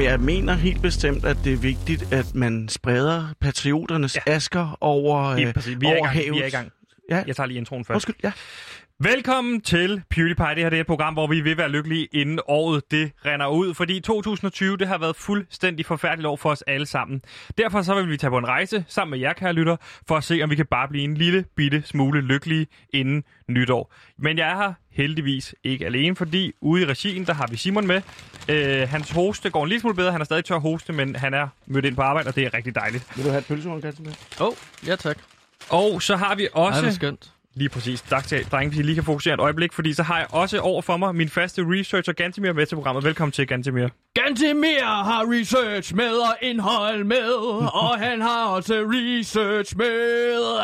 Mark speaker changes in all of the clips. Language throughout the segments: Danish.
Speaker 1: Men jeg mener helt bestemt, at det er vigtigt, at man spreder patrioternes ja. asker over,
Speaker 2: præcis. Vi er,
Speaker 1: over
Speaker 2: gang.
Speaker 1: havet.
Speaker 2: vi er i gang.
Speaker 1: Ja.
Speaker 2: Jeg tager lige introen først.
Speaker 1: Undskyld, ja.
Speaker 2: Velkommen til PewDiePie. Det her det er et program, hvor vi vil være lykkelige, inden året det render ud. Fordi 2020 det har været fuldstændig forfærdeligt år for os alle sammen. Derfor så vil vi tage på en rejse sammen med jer, kære lytter, for at se, om vi kan bare blive en lille bitte smule lykkelige inden nytår. Men jeg er her heldigvis ikke alene, fordi ude i regien, der har vi Simon med. Øh, hans hoste går en lille smule bedre. Han er stadig tør hoste, men han er mødt ind på arbejde, og det er rigtig dejligt.
Speaker 1: Vil du have et pølsehorn, Gansen?
Speaker 3: Åh, oh, ja tak.
Speaker 2: Og så har vi også...
Speaker 3: Ej, skønt.
Speaker 2: Lige præcis. Tak til drenge, hvis I lige kan fokusere et øjeblik, fordi så har jeg også over for mig min faste researcher Gantemir med til programmet. Velkommen til, Gantemir.
Speaker 3: Gantemir har research med og indhold med, og han har også research med.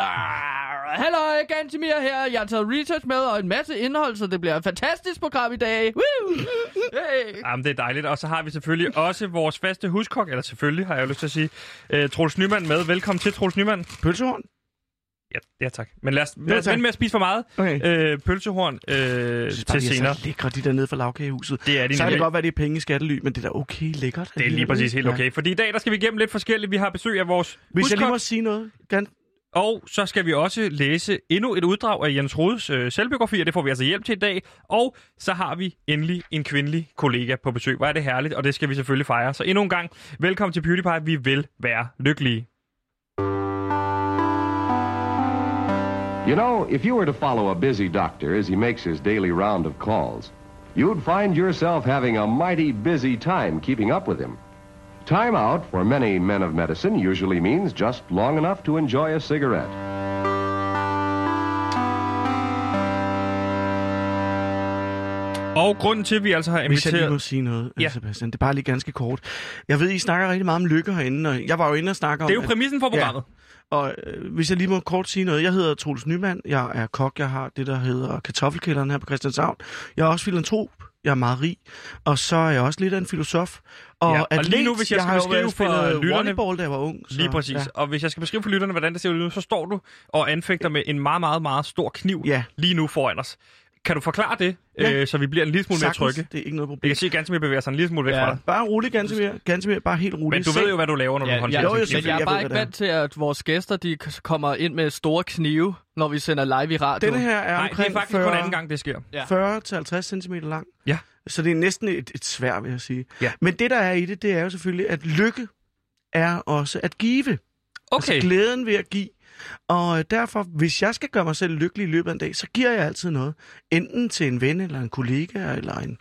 Speaker 3: Hallo, Gantemir her. Jeg har taget research med og en masse indhold, så det bliver et fantastisk program i dag. Woo! Hey.
Speaker 2: Jamen, det er dejligt. Og så har vi selvfølgelig også vores faste huskok, eller selvfølgelig har jeg lyst til at sige, uh, Troels Nyman med. Velkommen til, Troels Nyman.
Speaker 1: Pølsehorn?
Speaker 2: Ja, ja tak. Men lad os, lad os
Speaker 1: tak.
Speaker 2: vente med at spise for meget.
Speaker 1: Okay.
Speaker 2: Uh, pølsehorn uh,
Speaker 1: Jeg synes bare,
Speaker 2: til
Speaker 1: de er
Speaker 2: senere.
Speaker 1: så lækre, de der nede fra lavkagehuset.
Speaker 2: Det er de
Speaker 1: Så kan det godt være, det er penge i skattely, men det er da okay lækkert.
Speaker 2: Det er lige præcis helt okay. Fordi i dag, der skal vi igennem lidt forskelligt. Vi har besøg af vores
Speaker 1: Hvis jeg lige
Speaker 2: huskok.
Speaker 1: må sige noget, Gan...
Speaker 2: Og så skal vi også læse endnu et uddrag af Jens Rodes øh, selvbiografi, og det får vi altså hjælp til i dag. Og så har vi endelig en kvindelig kollega på besøg. Hvor er det herligt, og det skal vi selvfølgelig fejre. Så endnu en gang, velkommen til PewDiePie. Vi vil være lykkelige.
Speaker 4: You know, if you were to follow a busy doctor as he makes his daily round of calls, you'd find yourself having a mighty busy time keeping up with him. Time out for many men of medicine usually means just long enough to enjoy a cigarette.
Speaker 2: Og grunden til, at vi altså har
Speaker 1: Hvis jeg lige må
Speaker 2: inviteret...
Speaker 1: sige noget,
Speaker 2: Ja.
Speaker 1: ja. Sebastian. Det er bare lige ganske kort. Jeg ved, I snakker rigtig meget om lykke herinde, og jeg var jo inde og snakke om...
Speaker 2: Det er jo præmissen for programmet.
Speaker 1: Og øh, hvis jeg lige må kort sige noget. Jeg hedder Troels Nyman. Jeg er kok. Jeg har det, der hedder kartoffelkælderen her på Christianshavn. Jeg er også filantrop. Jeg er meget rig. Og så er jeg også lidt af en filosof. Og,
Speaker 2: Ja, og
Speaker 1: atlet.
Speaker 2: lige nu, hvis jeg skal
Speaker 1: har jo
Speaker 2: beskrive for lytterne-
Speaker 1: volleyball, da jeg var ung. Så,
Speaker 2: Lige præcis.
Speaker 1: Ja.
Speaker 2: Og hvis jeg skal beskrive for lytterne, hvordan det ser ud nu, så står du og anfægter med en meget, meget, meget stor kniv
Speaker 1: Ja.
Speaker 2: lige nu foran os. Kan du forklare det,
Speaker 1: Ja.
Speaker 2: øh, så vi bliver en lille smule mere
Speaker 1: Sagtens.
Speaker 2: trygge?
Speaker 1: Det er ikke noget
Speaker 2: Jeg
Speaker 1: problem.
Speaker 2: kan se, at Gantemir bevæger sig en lille smule væk
Speaker 3: Ja.
Speaker 2: fra dig.
Speaker 1: Bare rolig, ganske mere. Ganske mere. Bare helt rolig.
Speaker 2: Men du ved jo, hvad du laver, når du
Speaker 3: Ja,
Speaker 2: håndterer
Speaker 3: jeg,
Speaker 1: Jo,
Speaker 2: en
Speaker 3: men
Speaker 2: kniv.
Speaker 3: jeg er
Speaker 1: jeg
Speaker 3: bare ikke vant til, at vores gæster de kommer ind med store knive, når vi sender live i radio.
Speaker 1: Denne her er
Speaker 2: Nej, det er faktisk
Speaker 1: 40,
Speaker 2: kun anden gang, det sker.
Speaker 3: Ja.
Speaker 1: 40 til 50 cm lang.
Speaker 2: Ja.
Speaker 1: Så det er næsten et, et svær, vil jeg sige.
Speaker 2: Ja.
Speaker 1: Men det, der er i det, det er jo selvfølgelig, at lykke er også at give.
Speaker 2: Okay.
Speaker 1: Altså glæden ved at give. Og øh, derfor, hvis jeg skal gøre mig selv lykkelig i løbet af en dag, så giver jeg altid noget. Enten til en ven, eller en kollega, eller en,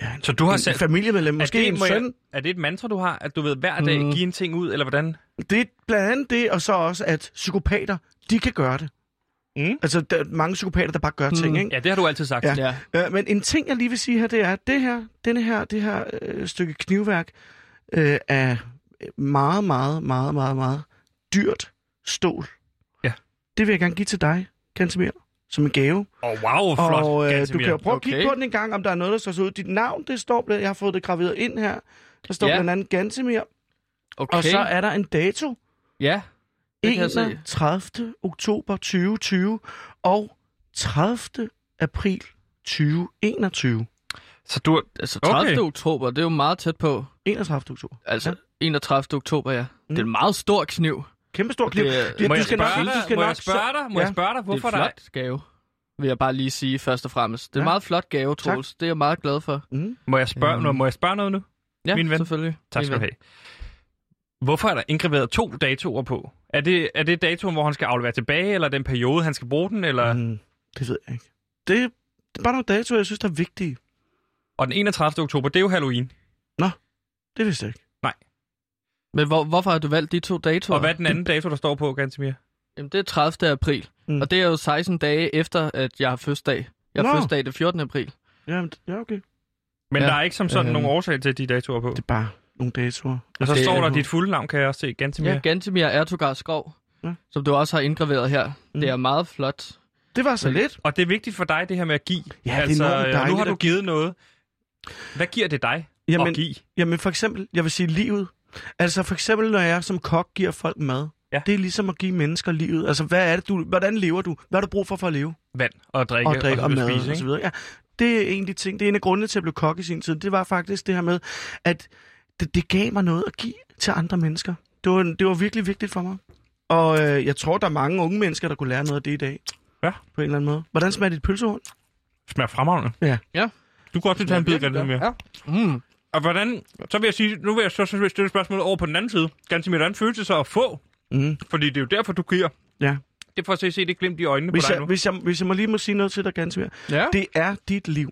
Speaker 1: ja, en,
Speaker 2: Så du har
Speaker 1: en
Speaker 2: selv-
Speaker 1: familiemedlem, måske
Speaker 2: er det,
Speaker 1: en søn.
Speaker 2: Jeg, er det et mantra, du har, at du ved hver dag
Speaker 3: Mm.
Speaker 2: give en ting ud, eller hvordan?
Speaker 1: Det er blandt andet det, og så også, at psykopater, de kan gøre det.
Speaker 2: Mm.
Speaker 1: Altså, der er mange psykopater, der bare gør ting,
Speaker 3: Mm.
Speaker 1: ikke?
Speaker 2: Ja, det har du altid sagt.
Speaker 1: Ja.
Speaker 3: Ja.
Speaker 1: Øh, men en ting, jeg lige vil sige her, det er, at det her, denne her, det her øh, stykke knivværk øh, er meget, meget, meget, meget, meget dyrt stål.
Speaker 2: Ja.
Speaker 1: Det vil jeg gerne give til dig, Kantemir, som en gave.
Speaker 2: Åh, oh, wow, flot,
Speaker 1: og øh, du
Speaker 2: Gantemir.
Speaker 1: kan jo prøve at kigge
Speaker 3: Okay.
Speaker 1: på den en gang, om der er noget, der står så ud. Dit navn, det står, bl- jeg har fået det graveret ind her. Der står
Speaker 3: Ja.
Speaker 1: blandt andet Gantemir.
Speaker 3: Okay.
Speaker 1: Og så er der en dato,
Speaker 3: Ja, det kan jeg se.
Speaker 1: 31. oktober 2020 og 30. april 2021.
Speaker 2: Så du...
Speaker 3: Altså
Speaker 2: Okay.
Speaker 3: 30. oktober, det er jo meget tæt på.
Speaker 1: 31. oktober.
Speaker 3: Altså 31. oktober, ja. Det er en meget stor kniv.
Speaker 1: Kæmpe stor kniv.
Speaker 3: Det
Speaker 1: Det-
Speaker 2: Må
Speaker 1: du
Speaker 2: jeg
Speaker 1: skal nok-
Speaker 2: dig,
Speaker 1: du skal
Speaker 2: må jeg
Speaker 1: nok-
Speaker 2: spørge dig, må
Speaker 1: Ja.
Speaker 2: jeg spørge dig, hvorfor
Speaker 3: det er
Speaker 2: der
Speaker 3: en flot gave, vil jeg bare lige sige først og fremmest. Det er en
Speaker 1: Ja.
Speaker 3: meget flot gave, Troels. Det er jeg meget glad for.
Speaker 1: Mm.
Speaker 2: Må jeg spørge,
Speaker 3: Øhm.
Speaker 2: noget, må jeg spørge noget nu?
Speaker 3: Ja,
Speaker 2: Min ven.
Speaker 3: selvfølgelig.
Speaker 2: Tak skal du have. Hvorfor er der indgraveret to datoer på? Er det, er det datoen, hvor han skal aflevere tilbage, eller den periode, han skal bruge den? Eller... Mm.
Speaker 1: Det ved jeg ikke. Det, det er bare nogle datoer, jeg synes, der er vigtige.
Speaker 2: Og den 31. oktober, det er jo Halloween.
Speaker 1: Det vidste jeg ikke.
Speaker 3: Men hvor, hvorfor har du valgt de to datoer?
Speaker 2: Og hvad er den anden dato, der står på, Gantemir?
Speaker 3: Jamen, det er 30. april.
Speaker 1: Mm.
Speaker 3: Mm. Og det er jo 16 dage efter, at jeg har fødselsdag. Jeg har
Speaker 1: Nå.
Speaker 3: fødselsdag den 14. april.
Speaker 1: Jamen, ja, okay.
Speaker 2: Men
Speaker 3: Ja.
Speaker 2: der er ikke som sådan
Speaker 3: Øhm.
Speaker 2: nogen årsag til de datoer på.
Speaker 1: Det er bare nogle datoer.
Speaker 2: Og så
Speaker 3: det
Speaker 2: står
Speaker 3: er-
Speaker 2: der dit fulde navn, kan jeg også se, Gantemir.
Speaker 3: Ja, Gantemir Ertugar Skov,
Speaker 1: Ja.
Speaker 3: som du også har indgraveret her.
Speaker 1: Mm.
Speaker 3: Det er meget flot.
Speaker 1: Det var så
Speaker 3: Men-
Speaker 1: lidt.
Speaker 2: Og det er vigtigt for dig, det her med at give.
Speaker 1: Ja, det er
Speaker 2: altså, øh, nu har du
Speaker 1: at
Speaker 2: givet noget. Hvad giver det dig
Speaker 1: Jamen,
Speaker 2: at give?
Speaker 1: jamen for eksempel, jeg vil sige livet. Altså for eksempel, når jeg som kok giver folk mad.
Speaker 2: Ja.
Speaker 1: Det er ligesom at give mennesker livet. Altså, hvad er det, du, hvordan lever du? Hvad har du brug for for at leve?
Speaker 2: Vand og drikke
Speaker 1: og drikke og,
Speaker 2: så
Speaker 1: mad
Speaker 2: spise,
Speaker 1: og så
Speaker 2: ikke?
Speaker 1: videre. Ja, det er en af de ting. Det er en af grundene til at blive kok i sin tid. Det var faktisk det her med, at det, det gav mig noget at give til andre mennesker. Det var, det var virkelig vigtigt for mig. Og øh, jeg tror, der er mange unge mennesker, der kunne lære noget af det i dag.
Speaker 2: Ja.
Speaker 1: På en eller anden måde. Hvordan smager dit pølsehorn?
Speaker 2: Smager fremragende.
Speaker 1: Ja.
Speaker 3: Ja.
Speaker 2: Du kan godt lige tage en bid af det mere.
Speaker 3: Ja. Mm.
Speaker 2: Og hvordan, så vil jeg sige, nu vil jeg så, så vil jeg stille spørgsmålet over på den anden side. Ganske hvordan føles det så at få?
Speaker 1: Mm.
Speaker 2: Fordi det er jo derfor, du giver.
Speaker 1: Ja.
Speaker 2: Det er for at se, se det glimt i øjnene
Speaker 1: Hvis
Speaker 2: på dig
Speaker 1: jeg,
Speaker 2: nu.
Speaker 1: hvis, jeg, hvis jeg må lige må sige noget til dig, ganske mere.
Speaker 3: Ja.
Speaker 1: Det er dit liv.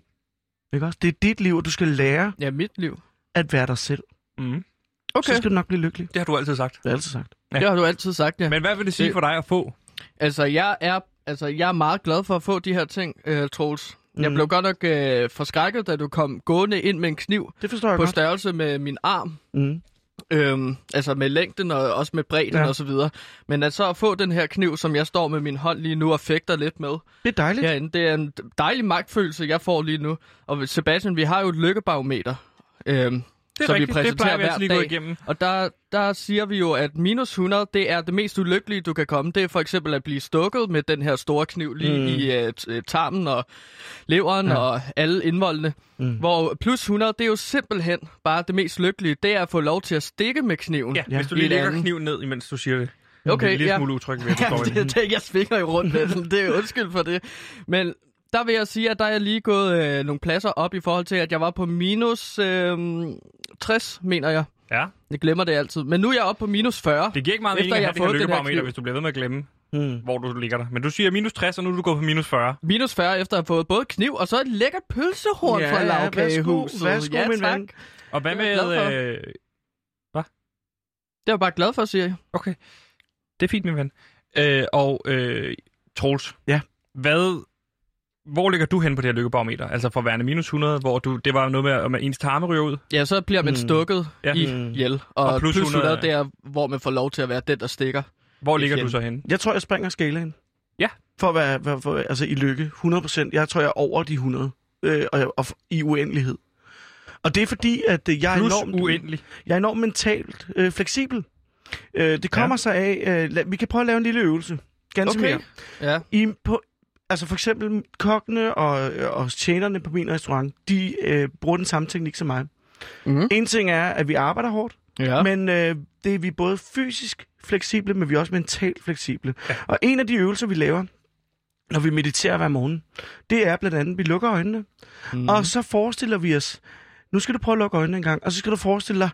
Speaker 1: Ikke også? Det er dit liv, og du skal lære
Speaker 3: ja, mit liv.
Speaker 1: at være dig selv.
Speaker 2: Mm.
Speaker 1: Okay. Så skal du nok blive lykkelig.
Speaker 2: Det har du altid sagt.
Speaker 1: Det har jeg altid sagt.
Speaker 3: Det har du altid sagt, ja.
Speaker 2: Men hvad vil det sige
Speaker 3: Det-
Speaker 2: for dig at få?
Speaker 3: Altså, jeg er, altså, jeg er meget glad for at få de her ting, uh, Troels. Mm. Jeg blev godt nok uh, forskrækket, da du kom gående ind med en kniv
Speaker 1: Det forstår jeg
Speaker 3: på
Speaker 1: godt.
Speaker 3: størrelse med min arm.
Speaker 1: Mm.
Speaker 3: Øhm, altså med længden og også med bredden
Speaker 1: Ja.
Speaker 3: og så videre. Men at så at få den her kniv, som jeg står med min hånd lige nu og fægter lidt med
Speaker 1: Det er dejligt.
Speaker 3: herinde, det er en dejlig magtfølelse, jeg får lige nu. Og Sebastian, vi har jo et lykkebarometer, øhm,
Speaker 2: Det er
Speaker 3: som vi
Speaker 2: rigtigt. Det
Speaker 3: præsenterer
Speaker 2: vi
Speaker 3: hver
Speaker 2: gå
Speaker 3: dag.
Speaker 2: igennem.
Speaker 3: Og der, der siger vi jo, at minus 100, det er det mest ulykkelige, du kan komme. Det er for eksempel at blive stukket med den her store kniv lige
Speaker 1: Mm.
Speaker 3: i uh, tarmen og leveren
Speaker 1: Ja.
Speaker 3: og alle indvoldene.
Speaker 1: Mm.
Speaker 3: Hvor plus 100, det er jo simpelthen bare det mest lykkelige. Det er at få lov til at stikke med kniven.
Speaker 2: Ja,
Speaker 1: Ja.
Speaker 2: hvis du lige lægger kniven ned, imens du siger det.
Speaker 3: Okay,
Speaker 2: det er lille
Speaker 3: ja.
Speaker 2: smule utryg ved, at du
Speaker 3: Ja, det, det, jeg svinger jo rundt med den. Det er undskyld for det. Men der vil jeg sige, at der er jeg lige gået øh, nogle pladser op i forhold til, at jeg var på minus øh, 60, mener jeg.
Speaker 2: Ja,
Speaker 3: Jeg glemmer det altid. Men nu er jeg oppe på minus 40.
Speaker 2: det giver ikke meget
Speaker 3: Efter
Speaker 2: mening at
Speaker 3: jeg
Speaker 2: have
Speaker 3: har
Speaker 2: det her
Speaker 3: kniv.
Speaker 2: hvis du bliver ved med at glemme,
Speaker 1: Mm.
Speaker 2: hvor du ligger der. Men du siger minus 60, og nu er du gået på minus 40.
Speaker 3: Minus 40 efter at have fået både kniv og så et lækkert pølsehorn
Speaker 1: Ja,
Speaker 3: fra
Speaker 1: ja,
Speaker 3: lavkagehuset.
Speaker 1: værsgo, værsgo,
Speaker 3: ja,
Speaker 1: min
Speaker 3: tak.
Speaker 1: ven.
Speaker 2: Og hvad med... Øh...
Speaker 3: Det er jeg bare glad for, siger jeg.
Speaker 2: Okay, det er fint, min ven. Øh, og øh, Troels.
Speaker 1: Ja.
Speaker 2: Hvad... Hvor ligger du hen på det her lykkebarometer? Altså for værende minus 100, hvor du, det var noget med, at ens tarme ryger ud.
Speaker 3: Ja, så bliver man
Speaker 1: Mm.
Speaker 3: stukket
Speaker 2: Ja.
Speaker 3: i
Speaker 1: Mm.
Speaker 3: hjel. Og,
Speaker 2: Og plus
Speaker 3: plus 100,
Speaker 2: 100
Speaker 3: det er, hvor man får lov til at være den, der stikker.
Speaker 2: Hvor ligger du
Speaker 3: fjenden.
Speaker 2: så henne?
Speaker 1: Jeg tror, jeg springer skalaen.
Speaker 2: Ja.
Speaker 1: For at være, for, for, altså i lykke. 100 procent. Jeg tror, jeg er over de 100. Øh, og, og, i uendelighed. Og det er fordi, at øh, jeg er
Speaker 2: Plus
Speaker 1: enormt,
Speaker 2: uendelig.
Speaker 1: jeg er enormt mentalt øh, fleksibel. Øh, det kommer ja. sig af... Øh, la, vi kan prøve at lave en lille øvelse. Ganske
Speaker 3: Okay.
Speaker 1: mere.
Speaker 3: Ja.
Speaker 1: I, på, altså for eksempel kokkene og, og tjenerne på min restaurant, de øh, bruger den samme teknik som mig.
Speaker 3: Mm-hmm.
Speaker 1: En ting er, at vi arbejder hårdt,
Speaker 3: Ja.
Speaker 1: men øh, det er vi både fysisk fleksible, men vi er også mentalt fleksible. Ja. Og en af de øvelser, vi laver, når vi mediterer hver morgen, det er blandt andet, at vi lukker øjnene,
Speaker 3: mm.
Speaker 1: og så forestiller vi os, nu skal du prøve at lukke øjnene en gang, og så skal du forestille dig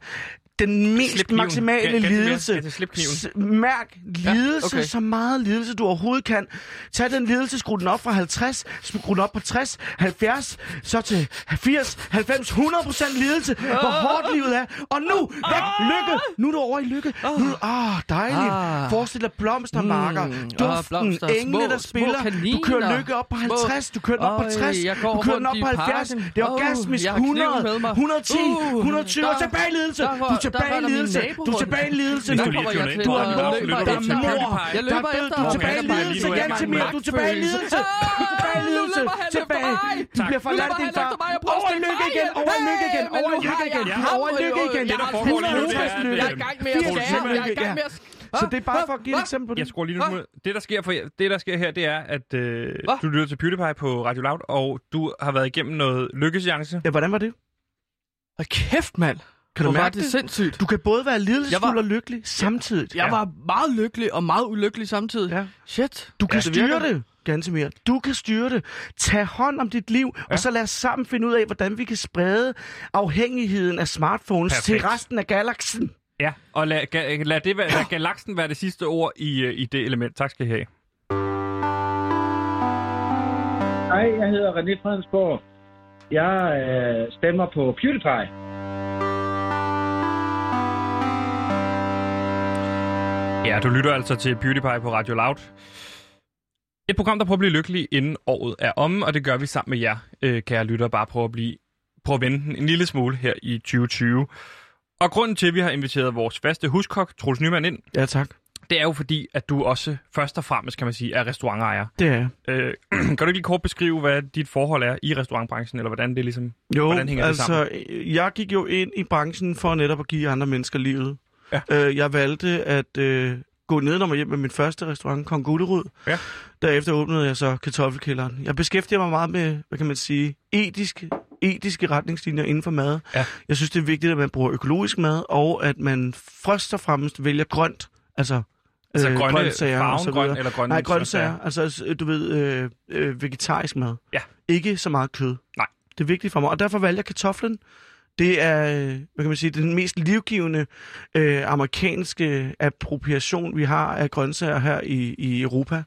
Speaker 1: den mest
Speaker 2: Slip kniven.
Speaker 1: maksimale
Speaker 2: mere?
Speaker 1: lidelse. S- Mærk lidelse, ja, okay. så meget lidelse du overhovedet kan. Tag den lidelse, skru den op fra 50, skru den op på 60, 70, så til 80, 90, 100 procent lidelse. Hvor hårdt livet er. Og nu, væk, lykke. Nu er du over i lykke. Nu, ah, dejligt.
Speaker 3: Ah.
Speaker 1: Forestil dig blomstermarker,
Speaker 3: Mm.
Speaker 1: duften,
Speaker 3: Ah, blomster,
Speaker 1: engle,
Speaker 3: små-
Speaker 1: der spiller. Du kører
Speaker 3: kaniner.
Speaker 1: lykke op på
Speaker 3: Små-
Speaker 1: 50, du kører den op på
Speaker 3: Øj,
Speaker 1: 60,
Speaker 3: jeg går
Speaker 1: du kører den op på
Speaker 3: i
Speaker 1: 70.
Speaker 3: parken.
Speaker 1: Det er orgasmisk.
Speaker 3: jeg har kniven
Speaker 1: 100,
Speaker 3: med mig.
Speaker 1: 110,
Speaker 3: Uh,
Speaker 1: 120. Og tilbage lidelse. Du tilbage i lidelse. Du er tilbage i lidelse.
Speaker 2: Du lytter du til
Speaker 3: den.
Speaker 2: PewDiePie.
Speaker 3: Jeg løber
Speaker 1: Der er
Speaker 3: efter.
Speaker 1: Du er tilbage i
Speaker 3: er
Speaker 1: lidelse. Jan
Speaker 3: Jeg
Speaker 1: Timir. Du er tilbage i lidelse. Du er tilbage i lidelse. Tilbage. Du bliver forladt din far. Over lykke igen. Over lykke igen. Over lykke
Speaker 3: har
Speaker 1: igen. Over lykke igen.
Speaker 2: Det, der foregår lige nu, det er,
Speaker 1: 150
Speaker 2: at,
Speaker 1: lykke.
Speaker 3: Jeg er i gang med at skære. Jeg er i gang med at...
Speaker 1: Så det er bare for at give et eksempel på det.
Speaker 2: Jeg skruer lige nu. Det, der sker, for, det, der sker her, det er, at øh, du lytter til PewDiePie på Radio Loud, og du har været igennem noget lykkeseance.
Speaker 1: Ja, hvordan var det?
Speaker 3: Hold kæft, mand.
Speaker 1: Kan du mærke
Speaker 3: det
Speaker 1: det?
Speaker 3: sindssygt.
Speaker 1: Du kan både være lidelsesfuld og lykkelig samtidig.
Speaker 3: Jeg var meget lykkelig og meget ulykkelig samtidig.
Speaker 1: Ja.
Speaker 3: Shit.
Speaker 1: Du kan
Speaker 3: Ja, det
Speaker 1: styre det, ganske mere. Du kan styre det. Tag hånd om dit liv, ja. og så lad os sammen finde ud af, hvordan vi kan sprede afhængigheden af smartphones
Speaker 2: Perfekt.
Speaker 1: til resten af galaksen.
Speaker 2: Ja, og lad, ga, lad, det være, lad galaksen være det sidste ord i, øh, i det element. Tak skal I have.
Speaker 5: Hej, jeg hedder René Fredensborg. Jeg øh, stemmer på PewDiePie.
Speaker 2: Ja, du lytter altså til PewDiePie på Radio Loud. Et program, der prøver at blive lykkelig, inden året er omme, og det gør vi sammen med jer, øh, kære lytter, bare prøve at blive prøve at vende den en lille smule her i 2020. Og grunden til, at vi har inviteret vores faste huskok, Troels Nyman, ind,
Speaker 1: Ja, tak.
Speaker 2: det er jo fordi, at du også først og fremmest, kan man sige, er restaurantejer.
Speaker 1: Det er jeg.
Speaker 2: Øh, kan du ikke lige kort beskrive, hvad dit forhold er i restaurantbranchen, eller hvordan det ligesom...
Speaker 1: Jo,
Speaker 2: Hvordan hænger det
Speaker 1: altså, jeg gik jo ind i branchen for netop at give andre mennesker livet.
Speaker 2: Ja.
Speaker 1: Øh, jeg valgte at øh, gå ned og hjem med min første restaurant, Kong Gullerud.
Speaker 2: Ja.
Speaker 1: Derefter åbnede jeg så kartoffelkælderen. Jeg beskæftiger mig meget med, hvad kan man sige, etisk, etiske retningslinjer inden for mad.
Speaker 2: Ja.
Speaker 1: Jeg synes, det er vigtigt, at man bruger økologisk mad, og at man først og fremmest vælger grønt. Altså,
Speaker 2: Altså
Speaker 1: øh,
Speaker 2: grønne,
Speaker 1: grøntsager og så
Speaker 2: farven grøn eller grønne
Speaker 1: Nej, grøntsager. Altså, du ved, øh, øh, vegetarisk mad.
Speaker 2: Ja.
Speaker 1: Ikke så meget kød.
Speaker 2: Nej.
Speaker 1: Det er vigtigt for mig, og derfor valgte jeg kartoflen. Det er, hvad kan man sige, den mest livgivende øh, amerikanske appropriation, vi har af grøntsager her i, i Europa.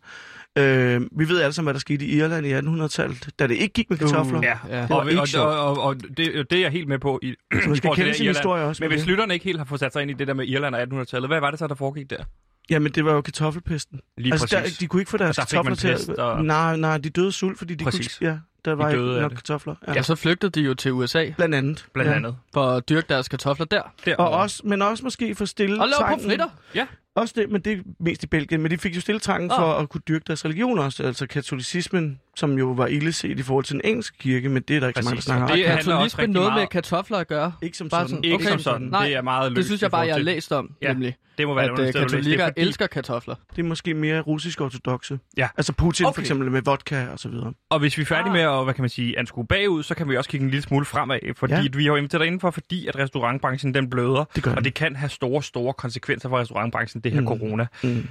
Speaker 1: Øh, vi ved alle sammen, hvad der skete i Irland i 1800-tallet, da det ikke gik med kartofler.
Speaker 3: Uh,
Speaker 2: Ja,
Speaker 3: ja.
Speaker 1: var
Speaker 2: og, og, og, og, og det, det er jeg helt med på. I,
Speaker 1: Så man skal
Speaker 2: i forhold til
Speaker 1: kende
Speaker 2: det
Speaker 1: sin
Speaker 2: Irland.
Speaker 1: historie også.
Speaker 2: Men hvis
Speaker 1: det.
Speaker 2: lytterne ikke helt har fået sat sig ind i det der med Irland og 1800-tallet, hvad var det så, der foregik der?
Speaker 1: Jamen, det var jo kartoffelpesten.
Speaker 2: Lige
Speaker 1: altså, der,
Speaker 2: præcis.
Speaker 1: de kunne ikke få deres
Speaker 2: Og der
Speaker 1: kartofler til at...
Speaker 2: og-
Speaker 1: Nej, nej, de døde sult, fordi de
Speaker 2: Præcis.
Speaker 1: kunne ikke... Ja, der var ikke nok kartofler. Ja.
Speaker 3: Ja, så flygtede de jo til USA
Speaker 1: Blandt andet.
Speaker 2: Blandt
Speaker 1: ja.
Speaker 2: andet.
Speaker 3: for at dyrke deres kartofler der.
Speaker 1: Og
Speaker 2: Derovre.
Speaker 1: også, men også måske for stille
Speaker 3: Og lave pomfritter.
Speaker 2: Ja,
Speaker 1: Også det, men det er mest i Belgien. Men de fik jo stille trangen
Speaker 3: Ah.
Speaker 1: for at kunne dyrke deres religion også. Altså katolicismen, som jo var illeset i forhold til den engelske kirke, men det er der ikke så mange, der
Speaker 2: Præcis.
Speaker 1: snakker om.
Speaker 2: det også
Speaker 3: Katolisme
Speaker 2: rigtig
Speaker 3: noget
Speaker 2: meget-
Speaker 3: med kartofler at gøre.
Speaker 1: Ikke som
Speaker 3: bare
Speaker 1: sådan.
Speaker 2: ikke
Speaker 3: Okay.
Speaker 2: som sådan.
Speaker 3: Nej,
Speaker 2: det er meget løst
Speaker 3: Det synes jeg bare, jeg har læst om,
Speaker 2: Ja.
Speaker 3: nemlig.
Speaker 2: Det må være
Speaker 3: At
Speaker 2: det,
Speaker 3: øh,
Speaker 2: læst. Det er
Speaker 3: katolikker
Speaker 2: fordi-
Speaker 3: elsker kartofler.
Speaker 1: Det er måske mere russisk ortodoxe.
Speaker 2: Ja.
Speaker 1: Altså Putin okay. For eksempel med vodka og så videre.
Speaker 2: Og hvis vi er færdige med at, hvad kan man sige, anskue bagud, så kan vi også kigge en lille smule fremad, fordi
Speaker 1: Ja.
Speaker 2: vi har jo inviteret dig indenfor, fordi at restaurantbranchen den bløder,
Speaker 1: Det gør
Speaker 2: og det kan have store, store konsekvenser for restaurantbranchen, det her
Speaker 1: Mm.
Speaker 2: corona.
Speaker 1: Mm.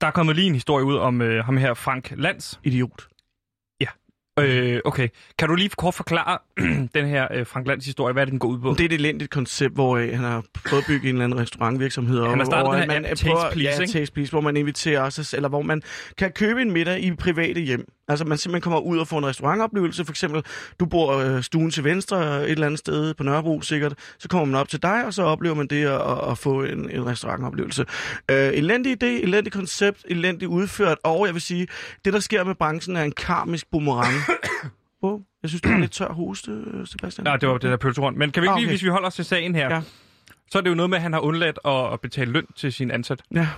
Speaker 2: Der er kommet lige en historie ud om øh, ham her, Frank Lands.
Speaker 1: Idiot.
Speaker 2: Øh, okay, kan du lige kort forklare den her øh, Frank Lands historie, hvad er det, den går ud på?
Speaker 1: Det er et elendigt koncept, hvor øh, han har prøvet at bygge en eller anden restaurantvirksomhed.
Speaker 2: Han har startet
Speaker 1: hvor
Speaker 2: den her
Speaker 1: man
Speaker 2: app,
Speaker 1: prøver-
Speaker 2: Taste Please,
Speaker 1: ja,
Speaker 2: ikke?
Speaker 1: Taste Please, hvor man inviterer os, eller hvor man kan købe en middag i private hjem. Altså man simpelthen kommer ud og får en restaurantoplevelse. For eksempel, du bor øh, stuen til venstre et eller andet sted på Nørrebro sikkert. Så kommer man op til dig, og så oplever man det at, at få en, en restaurantoplevelse. Øh, elendig idé, elendig koncept, elendig udført. Og jeg vil sige, det der sker med branchen er en karmisk boomerang. oh, jeg synes, du har lidt tør hoste, øh, Sebastian.
Speaker 2: Nej, det var det der pølserund. Men kan vi ikke
Speaker 1: Ah,
Speaker 2: lige,
Speaker 1: okay.
Speaker 2: hvis vi holder os til sagen her,
Speaker 1: Ja.
Speaker 2: så er det jo noget med, at han har undladt at, at betale løn til sin ansat,
Speaker 1: Ja.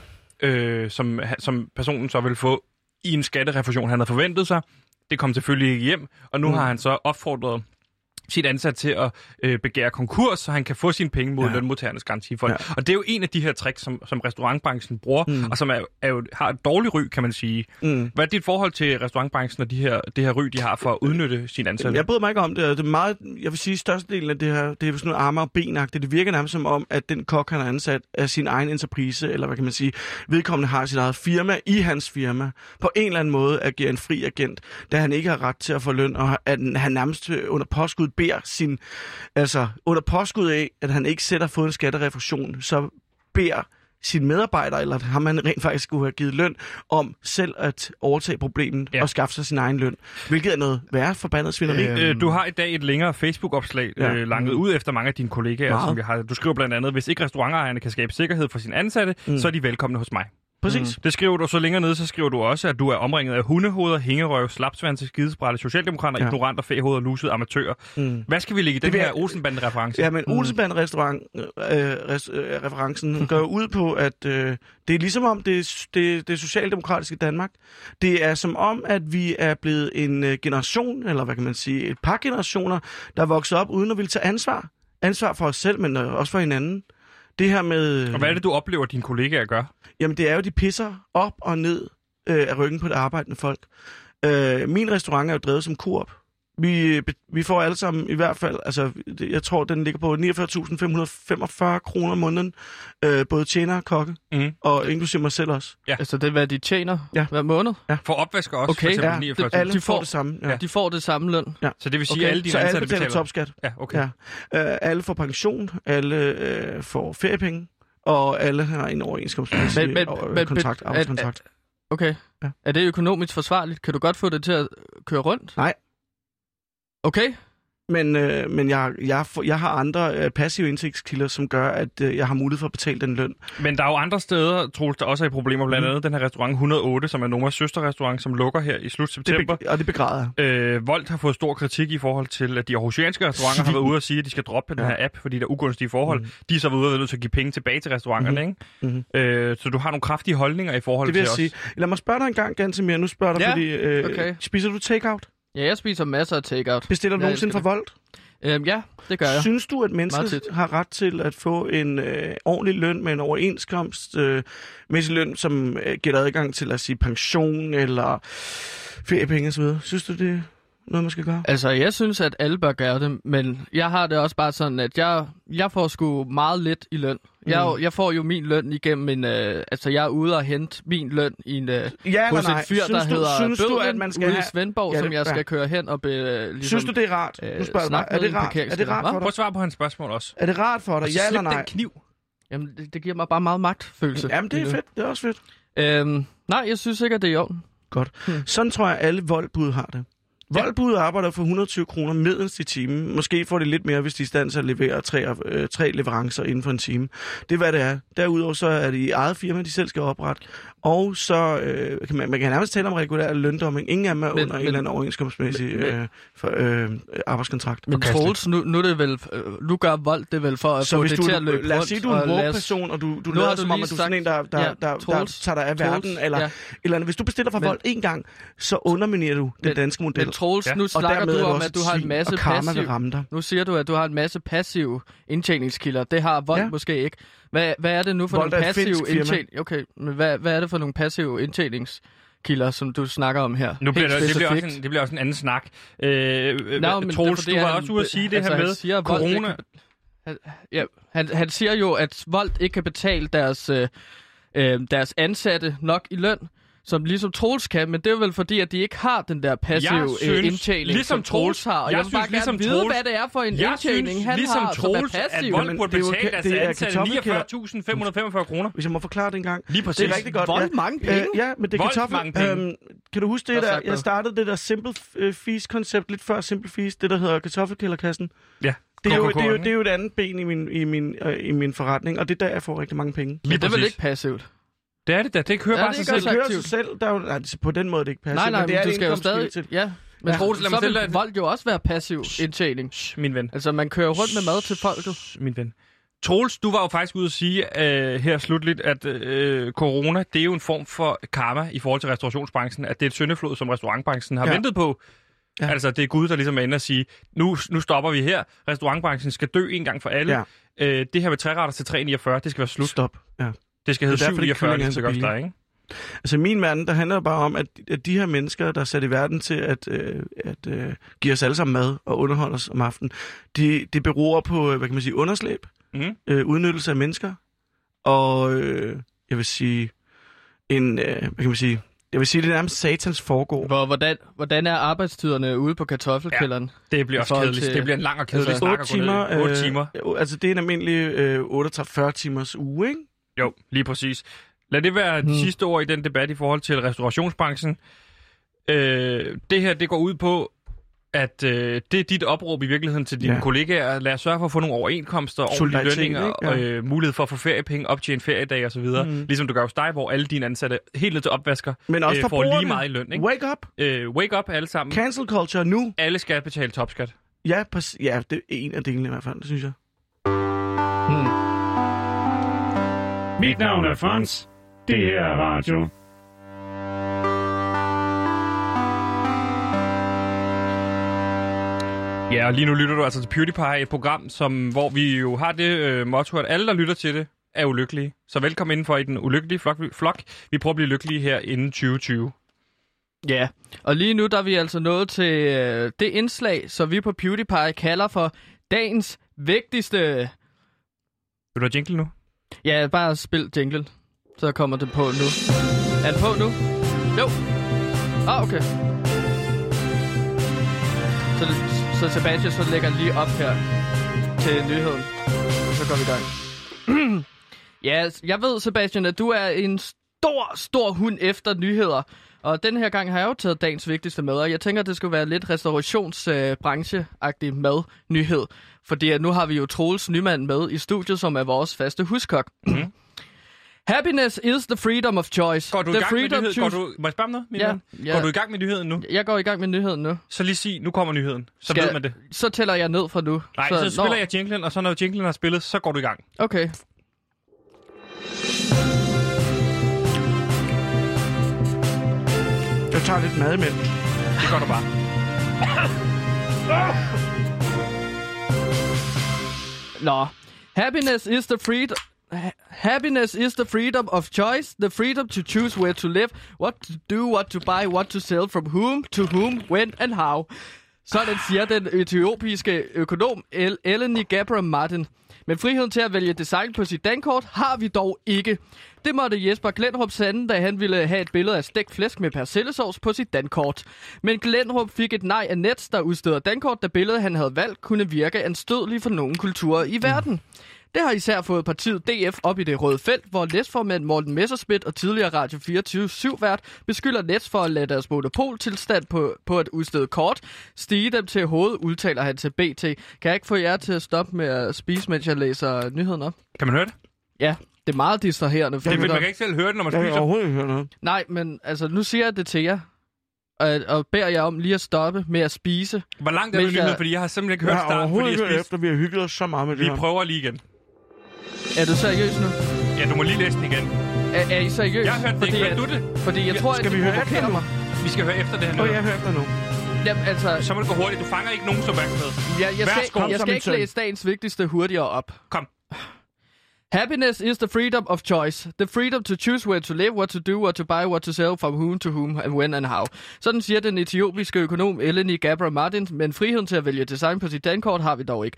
Speaker 2: øh, som, som personen så vil få i en skatterefusion, han havde forventet sig. Det kom selvfølgelig ikke hjem, og nu
Speaker 1: Mm.
Speaker 2: har han så opfordret sit ansat til at øh, begære konkurs, så han kan få sine penge mod
Speaker 1: Ja.
Speaker 2: lønmodtagernes garantifond.
Speaker 1: Ja.
Speaker 2: Og det er jo en af de her tricks, som, som restaurantbranchen bruger,
Speaker 1: Mm.
Speaker 2: og som er, er jo, har et dårligt ry, kan man sige.
Speaker 1: Mm.
Speaker 2: Hvad er dit forhold til restaurantbranchen og de her, det her ry, de har for at udnytte sine ansatte?
Speaker 1: Jeg bryder mig ikke om det, det er meget, jeg vil sige, størstedelen af det her, det er sådan noget arme og benagtigt. Det virker nærmest som om, at den kok, han har ansat, er sin egen entreprise, eller hvad kan man sige, vedkommende har sit eget firma i hans firma, på en eller anden måde agerer en fri agent, da han ikke har ret til at få løn, og at han nærmest under påskud beder sin, altså under påskud af, at han ikke selv har fået en skatterefusion, så beder sin medarbejder, eller ham han rent faktisk skulle have givet løn, om selv at overtage problemet
Speaker 2: Ja.
Speaker 1: og skaffe sig sin egen løn. Hvilket er noget værre forbandet svineri.
Speaker 2: Øh, du har i dag et længere Facebook-opslag
Speaker 1: Ja.
Speaker 2: øh, langet ud efter mange af dine kollegaer,
Speaker 1: Meget.
Speaker 2: som vi har. Du skriver blandt andet, hvis ikke restaurantejerne kan skabe sikkerhed for sine ansatte,
Speaker 1: mm.
Speaker 2: så er de velkomne hos mig.
Speaker 1: Præcis.
Speaker 2: Det skriver du så længere nede, så skriver du også, at du er omringet af hundehoveder, hængerøv, slapsvandse, skidesprætte, socialdemokrater,
Speaker 1: Ja.
Speaker 2: ignoranter, fæhoveder, lusede amatører.
Speaker 1: Mm.
Speaker 2: Hvad skal vi lægge i den
Speaker 1: Det
Speaker 2: her Olsenbande-reference?
Speaker 1: Ja, men øh, res, øh, referencen går ud på, at øh, det er ligesom om, det det, det socialdemokratiske Danmark. Det er som om, at vi er blevet en øh, generation, eller hvad kan man sige, et par generationer, der er vokset op uden at ville tage ansvar. Ansvar for os selv, men øh, også for hinanden. Det her med...
Speaker 2: Og hvad er det, du oplever, dine kollegaer gør?
Speaker 1: Jamen, det er jo, de pisser op og ned øh, af ryggen på det arbejdende folk. Øh, min restaurant er jo drevet som Coop. Vi, vi får alle sammen i hvert fald, altså jeg tror, den ligger på 49.545 kroner om måneden. Øh, både tjener og kokke,
Speaker 2: Mm.
Speaker 1: og inklusive mig selv også.
Speaker 3: Altså, det er, hvad de tjener
Speaker 1: Ja.
Speaker 3: hver måned.
Speaker 2: For opvasker også,
Speaker 3: Okay,
Speaker 2: for eksempel
Speaker 1: Ja,
Speaker 2: 49
Speaker 1: det, alle
Speaker 3: De
Speaker 1: får
Speaker 3: får-
Speaker 1: det samme. Ja.
Speaker 2: Ja.
Speaker 3: De får det samme løn.
Speaker 2: Så det vil sige,
Speaker 3: Okay,
Speaker 2: at alle dine
Speaker 1: Så alle
Speaker 2: ansatte
Speaker 1: betaler
Speaker 2: betaler...
Speaker 1: topskat.
Speaker 2: Ja, okay.
Speaker 1: Ja. Øh, alle får pension, alle øh, får feriepenge, og alle har en overenskomstmæssig
Speaker 3: Men- men-
Speaker 1: øh,
Speaker 3: men-
Speaker 1: kontrakt,
Speaker 3: men-
Speaker 1: arbejdskontrakt.
Speaker 3: Okay.
Speaker 1: Ja.
Speaker 3: Er det økonomisk forsvarligt? Kan du godt få det til at køre rundt?
Speaker 1: Nej.
Speaker 3: Okay.
Speaker 1: Men, øh, men jeg, jeg, jeg har andre øh, passive indtægtskilder, som gør, at øh, jeg har mulighed for at betale den løn.
Speaker 2: Men der er jo andre steder, Troels, der også er i problemer. Blandt
Speaker 1: Mhm.
Speaker 2: andet den her restaurant 108, som er Nomas søsterrestaurant, som lukker her i slut
Speaker 1: Det
Speaker 2: september.
Speaker 1: be- og det begræder jeg.
Speaker 2: Øh, Volt har fået stor kritik i forhold til, at de aarhusianske restauranter har været ude og sige, at de skal droppe den her app, fordi der er ugunstige forhold. Mm. De er så været ude og nødt til at give penge tilbage til restauranterne,
Speaker 1: Mhm.
Speaker 2: ikke?
Speaker 1: Mhm.
Speaker 2: Øh, så du har nogle kraftige holdninger i forhold
Speaker 1: Det vil
Speaker 2: til
Speaker 1: jeg
Speaker 2: os.
Speaker 1: sige. Lad mig spørge dig en gang, Gantemir. Nu spørger jeg dig,
Speaker 3: Ja,
Speaker 1: fordi... Øh,
Speaker 3: okay.
Speaker 1: Spiser du takeout?
Speaker 3: Ja, jeg spiser masser af takeout.
Speaker 1: Bestiller du nogensinde fra Volt?
Speaker 3: Øhm, ja, det gør jeg.
Speaker 1: Synes du, at
Speaker 3: tit.
Speaker 1: har ret til at få en øh, ordentlig løn med en overenskomst, øh, mæssig løn, som øh, giver dig adgang til, os sige, pension eller feriepenge osv.? Synes du det? Noget, man skal gøre?
Speaker 3: Altså, jeg synes, at alle bør gøre det, men jeg har det også bare sådan, at jeg, jeg får sgu meget lidt i løn. Jeg,
Speaker 1: Mm.
Speaker 3: jeg får jo min løn igennem en... Øh, altså, jeg er ude og hente min løn i en, øh,
Speaker 1: Ja
Speaker 3: hos
Speaker 1: nej?
Speaker 3: en fyr,
Speaker 1: synes
Speaker 3: der
Speaker 1: du,
Speaker 3: hedder
Speaker 1: synes du, at man skal
Speaker 3: ude
Speaker 1: have...
Speaker 3: i Svendborg,
Speaker 1: Ja,
Speaker 3: som
Speaker 1: det-
Speaker 3: jeg skal
Speaker 1: ja.
Speaker 3: køre hen og be, øh, ligesom,
Speaker 1: Synes du, det er rart? Nu
Speaker 3: øh,
Speaker 1: spørger jeg. Er det rart? Er det rart for
Speaker 3: Hvad?
Speaker 2: Prøv
Speaker 1: dig?
Speaker 2: at svare på hans spørgsmål også.
Speaker 1: Er det rart for dig? Ja eller
Speaker 2: Slip
Speaker 1: nej?
Speaker 2: den kniv.
Speaker 3: Jamen, det, det giver mig bare meget magtfølelse.
Speaker 1: Jamen, det er
Speaker 3: nu.
Speaker 1: fedt. Det er også fedt.
Speaker 3: Øhm, nej, jeg synes ikke, at det er i orden.
Speaker 1: Godt. Sådan tror jeg, alle voldbud har det. Voldbud arbejder for 120 kroner middels i timen. Måske får de lidt mere, hvis de er i stand til at levere tre, øh, tre leverancer inden for en time. Det er, hvad det er. Derudover så er det i eget firma, de selv skal oprette. Og så øh, kan man, man kan nærmest tale om regulær løndumping. Ingen af dem er
Speaker 3: Men-
Speaker 1: under en
Speaker 3: men-
Speaker 1: eller anden overenskomstmæssig
Speaker 3: men-
Speaker 1: øh, for, øh, arbejdskontrakt.
Speaker 3: Men. Troels, nu, nu, er det vel, øh, nu gør vold det vel for at
Speaker 1: Så
Speaker 3: få det
Speaker 1: du,
Speaker 3: til at løbe
Speaker 1: lad os sige, du er en woke-person, og du, du lader som om, at du er sådan en, der, der,
Speaker 3: Ja,
Speaker 1: der, der, der
Speaker 3: Troels,
Speaker 1: tager dig af
Speaker 3: Troels,
Speaker 1: verden, eller,
Speaker 3: ja.
Speaker 1: eller hvis du bestiller
Speaker 3: Men-
Speaker 1: vold en gang, så underminerer du den danske model.
Speaker 3: Troels,
Speaker 2: Ja.
Speaker 3: nu
Speaker 1: og
Speaker 3: snakker du om, at du har en masse passiv... Nu siger du, at du har en masse passive indtjeningskilder. Det har vold
Speaker 1: Ja.
Speaker 3: måske ikke. Hvad, hvad er det nu for
Speaker 1: Volt er
Speaker 3: nogle passive indtjening? Okay, men hvad, hvad er det for nogle passive indtjeningskilder, som du snakker om her?
Speaker 2: Nu bliver det, det, bliver også en, det bliver også en anden snak. Øh, øh,
Speaker 3: Nå, men det er
Speaker 2: Troels, du var
Speaker 3: han-
Speaker 2: også ude at sige det
Speaker 3: altså,
Speaker 2: her
Speaker 3: han
Speaker 2: med
Speaker 3: siger, vold
Speaker 2: corona.
Speaker 3: kan Han, ja, han, han siger jo, at Volt ikke kan betale deres, øh, øh, deres ansatte nok i løn, som ligesom Troels kan, men det er vel fordi, at de ikke har den der passive
Speaker 2: Jeg
Speaker 3: øh,
Speaker 2: synes,
Speaker 3: indtjening,
Speaker 2: ligesom
Speaker 3: som Troels har. Og
Speaker 2: jeg
Speaker 3: jeg, vil bare
Speaker 2: synes, ligesom
Speaker 3: gerne vide,
Speaker 2: Troels-
Speaker 3: hvad det er for en
Speaker 2: Jeg
Speaker 3: indtjening,
Speaker 2: synes,
Speaker 3: han
Speaker 2: ligesom
Speaker 3: har, som er
Speaker 2: Troels, at
Speaker 3: passiv.
Speaker 2: Vold burde
Speaker 1: er
Speaker 2: betale deres
Speaker 1: er
Speaker 2: ansatte
Speaker 1: kartoffelkælder.
Speaker 2: 49.545 kroner.
Speaker 1: Hvis jeg må forklare det en gang.
Speaker 2: Lige præcis.
Speaker 1: Det er rigtig godt.
Speaker 3: Vold
Speaker 1: ja.
Speaker 3: mange penge.
Speaker 1: Øh, ja, men det er kartoffel.
Speaker 2: mange penge.
Speaker 1: Øhm, kan du huske det der? Jeg startede det der Simple øh, Feast-koncept lidt før Simple Feast. Det, der hedder kartoffelkælderkassen.
Speaker 2: Ja,
Speaker 1: Det er, jo, det, er jo, det er jo et andet ben i min, i, min, øh, i min forretning, og det er der, jeg får rigtig mange penge.
Speaker 3: Men det er vel ikke passivt?
Speaker 2: Det er det da. Det kører
Speaker 3: Ja,
Speaker 2: bare
Speaker 3: det
Speaker 2: sig selv.
Speaker 3: så
Speaker 1: Det hører sig selv. Der er jo, nej, på den måde er det ikke passivt,
Speaker 3: Nej, nej,
Speaker 1: men det
Speaker 3: men
Speaker 1: er
Speaker 3: du skal jo stadig...
Speaker 1: til.
Speaker 3: Ja, men
Speaker 1: Ja.
Speaker 2: Troels, lad mig
Speaker 3: så vil
Speaker 2: et-
Speaker 3: vold jo også være passiv indtjening.
Speaker 2: Shh, Min ven.
Speaker 3: Altså, man kører rundt med mad til folket.
Speaker 2: Min ven. Troels, du var jo faktisk ude at sige øh, her slutligt, at øh, corona, det er jo en form for karma i forhold til restaurationsbranchen, at det er et syndeflod, som restaurantbranchen har
Speaker 1: Ja.
Speaker 2: ventet på.
Speaker 1: Ja.
Speaker 2: Ja. Altså, det er Gud, der ligesom er inde og sige, nu, nu stopper vi her. Restaurantbranchen skal dø en gang for alle.
Speaker 1: Ja.
Speaker 2: Øh, det her med træretter til 3,49, det skal være slut.
Speaker 1: Stop. Ja.
Speaker 2: Det skal hedde
Speaker 1: Det er derfor, det
Speaker 2: 7,49,
Speaker 1: kylling er
Speaker 2: det
Speaker 1: så billig.
Speaker 2: der, ikke?
Speaker 1: Altså min verden, der handler bare om, at, at de her mennesker, der er sat i verden til at, øh, at øh, give os alle sammen mad og underholde os om aftenen, de, de beror på, øh, hvad kan man sige, underslæb,
Speaker 2: Mhm.
Speaker 1: øh, udnyttelse af mennesker, og øh, jeg vil sige, en, øh, hvad kan man sige, jeg vil sige, det er nærmest satans foregår.
Speaker 3: Hvor, hvordan, hvordan er arbejdstiderne ude på kartoffelkælderen?
Speaker 2: Det bliver også kedeligt.
Speaker 3: til-
Speaker 2: Det bliver en lang og kedelig
Speaker 3: altså,
Speaker 2: snak
Speaker 1: 8
Speaker 2: at gå ned i.
Speaker 1: timer,
Speaker 2: 8 timer.
Speaker 1: Øh, altså det er en almindelig øh, 38-40 timers uge, ikke?
Speaker 2: Jo, lige præcis. Lad det være de
Speaker 3: Hmm.
Speaker 2: sidste ord i den debat i forhold til restaurationsbranchen. Øh, det her, det går ud på, at øh, det er dit opråb i virkeligheden til dine
Speaker 1: Ja.
Speaker 2: kollegaer. Lad os sørge for at få nogle overenskomster, ordentlige lønninger,
Speaker 1: ikke?
Speaker 2: og
Speaker 1: Ja.
Speaker 2: øh, mulighed for at få feriepenge, optjene feriedag osv. Mm. Ligesom du gør hos dig, hvor alle dine ansatte helt ned til opvasker
Speaker 1: Men også
Speaker 2: øh, får lige meget i løn. Ikke?
Speaker 1: Wake up!
Speaker 2: Øh, wake up alle sammen.
Speaker 1: Cancel culture nu!
Speaker 2: Alle skal betale topskat.
Speaker 1: Ja, ja, det er en af delene i hvert fald, det synes jeg.
Speaker 6: Mit navn er Frans. Det her er radio.
Speaker 2: Ja, og lige nu lytter du altså til PewDiePie, et program, som, hvor vi jo har det øh, motto, at alle, der lytter til det, er ulykkelige. Så velkommen indenfor i den ulykkelige flok. flok. Vi prøver at blive lykkelige her inden 2020.
Speaker 3: Ja, og lige nu der er vi altså nået til øh, det indslag, som vi på PewDiePie kalder for dagens vigtigste...
Speaker 2: Vil du have jingle nu?
Speaker 3: Ja, bare spil jingle, så kommer det på nu. Er det på nu? Jo. Ah, okay. Så, så Sebastian, så lægger lige op her til nyheden. Så går vi i gang. ja, jeg ved, Sebastian, at du er en stor, stor hund efter nyheder. Og den her gang har jeg jo taget dagens vigtigste med, og jeg tænker, at det skulle være lidt restaurationsbrancheagtig mad nyhed. Fordi nu har vi jo Troels Nyman med i studiet, som er vores faste huskok.
Speaker 2: Mhm.
Speaker 3: Happiness is the freedom of choice.
Speaker 2: Går du i
Speaker 3: the
Speaker 2: gang med
Speaker 3: freedom
Speaker 2: nyheden? Går du, må jeg spørge om noget, min
Speaker 3: Ja, ja.
Speaker 2: Går du i gang med nyheden nu?
Speaker 3: Jeg går i gang med nyheden nu.
Speaker 2: Så lige sig, nu kommer nyheden. Så
Speaker 3: Skal-
Speaker 2: ved man det.
Speaker 3: Så tæller jeg ned fra nu.
Speaker 2: Nej, så, så spiller jeg jinglen, og så når jinglen er spillet, så går du i gang.
Speaker 3: Okay.
Speaker 1: Jeg tager lidt mad imellem.
Speaker 2: Det gør du bare.
Speaker 3: Nå. Happiness is the freedom... happiness is the freedom of choice, the freedom to choose where to live, what to do, what to buy, what to sell, from whom, to whom, when and how. Sådan siger den etiopiske økonom El- Eleni Gabra Martin. Men friheden til at vælge design på sit dankort har vi dog ikke. Det måtte Jesper Glendrup sande, da han ville have et billede af stegt flæsk med persillesovs på sit dankort. Men Glendrup fik et nej af Nets, der udsteder dankort, da billedet han havde valgt kunne virke anstødeligt for nogle kulturer i verden. Det har især fået partiet DF op i det røde felt, hvor næstformand Morten Messerschmidt og tidligere Radio 24 vært beskylder Nets for at lade deres monopoltilstand på, på at udstede kort stige dem til hovedet, udtaler han til BT. Kan jeg ikke få jer til at stoppe med at spise, mens jeg læser nyheden op?
Speaker 2: Kan man høre det?
Speaker 3: Ja, det er meget distraherende. For
Speaker 2: Det, man kan ikke selv høre det, når man
Speaker 1: Jeg kan
Speaker 2: spiser.
Speaker 1: overhovedet ikke høre noget.
Speaker 3: Nej, men altså, nu siger jeg det til jer, og, og beder jer om lige at stoppe med at spise.
Speaker 2: Hvor langt er du
Speaker 3: Mens jeg-?
Speaker 2: Fordi jeg har simpelthen ikke
Speaker 1: Jeg
Speaker 2: hørt
Speaker 1: har
Speaker 2: starten,
Speaker 1: overhovedet
Speaker 2: fordi
Speaker 1: ikke
Speaker 2: jeg
Speaker 1: hørt
Speaker 2: spiste.
Speaker 1: efter, vi har hygget os så meget med det
Speaker 2: Vi prøver lige igen.
Speaker 3: Er du seriøs nu?
Speaker 2: Ja, du må lige læse den igen.
Speaker 3: Er, er I seriøs?
Speaker 2: Jeg har hørt det
Speaker 3: fordi,
Speaker 2: ikke. Hørte du det?
Speaker 3: Fordi jeg
Speaker 2: Ja,
Speaker 3: tror,
Speaker 1: skal
Speaker 3: at
Speaker 1: vi høre efter
Speaker 3: mig.
Speaker 2: Vi skal høre efter det her nu.
Speaker 1: Åh, jeg hørt dig nu.
Speaker 3: Jamen, altså,
Speaker 2: Så må det gå hurtigt. Du fanger ikke nogen opmærksomhed.
Speaker 3: jeg, jeg
Speaker 2: Værsgo.
Speaker 3: skal, jeg
Speaker 1: Som
Speaker 3: skal ikke
Speaker 1: søn.
Speaker 3: læse dagens vigtigste hurtigere op.
Speaker 2: Kom.
Speaker 3: Happiness is the freedom of choice. The freedom to choose where to live, what to do, what to buy, what to sell, from whom to whom, and when and how. Sådan siger den etiopiske økonom Eleni Gabra Martin, men friheden til at vælge design på sit dankort har vi dog ikke.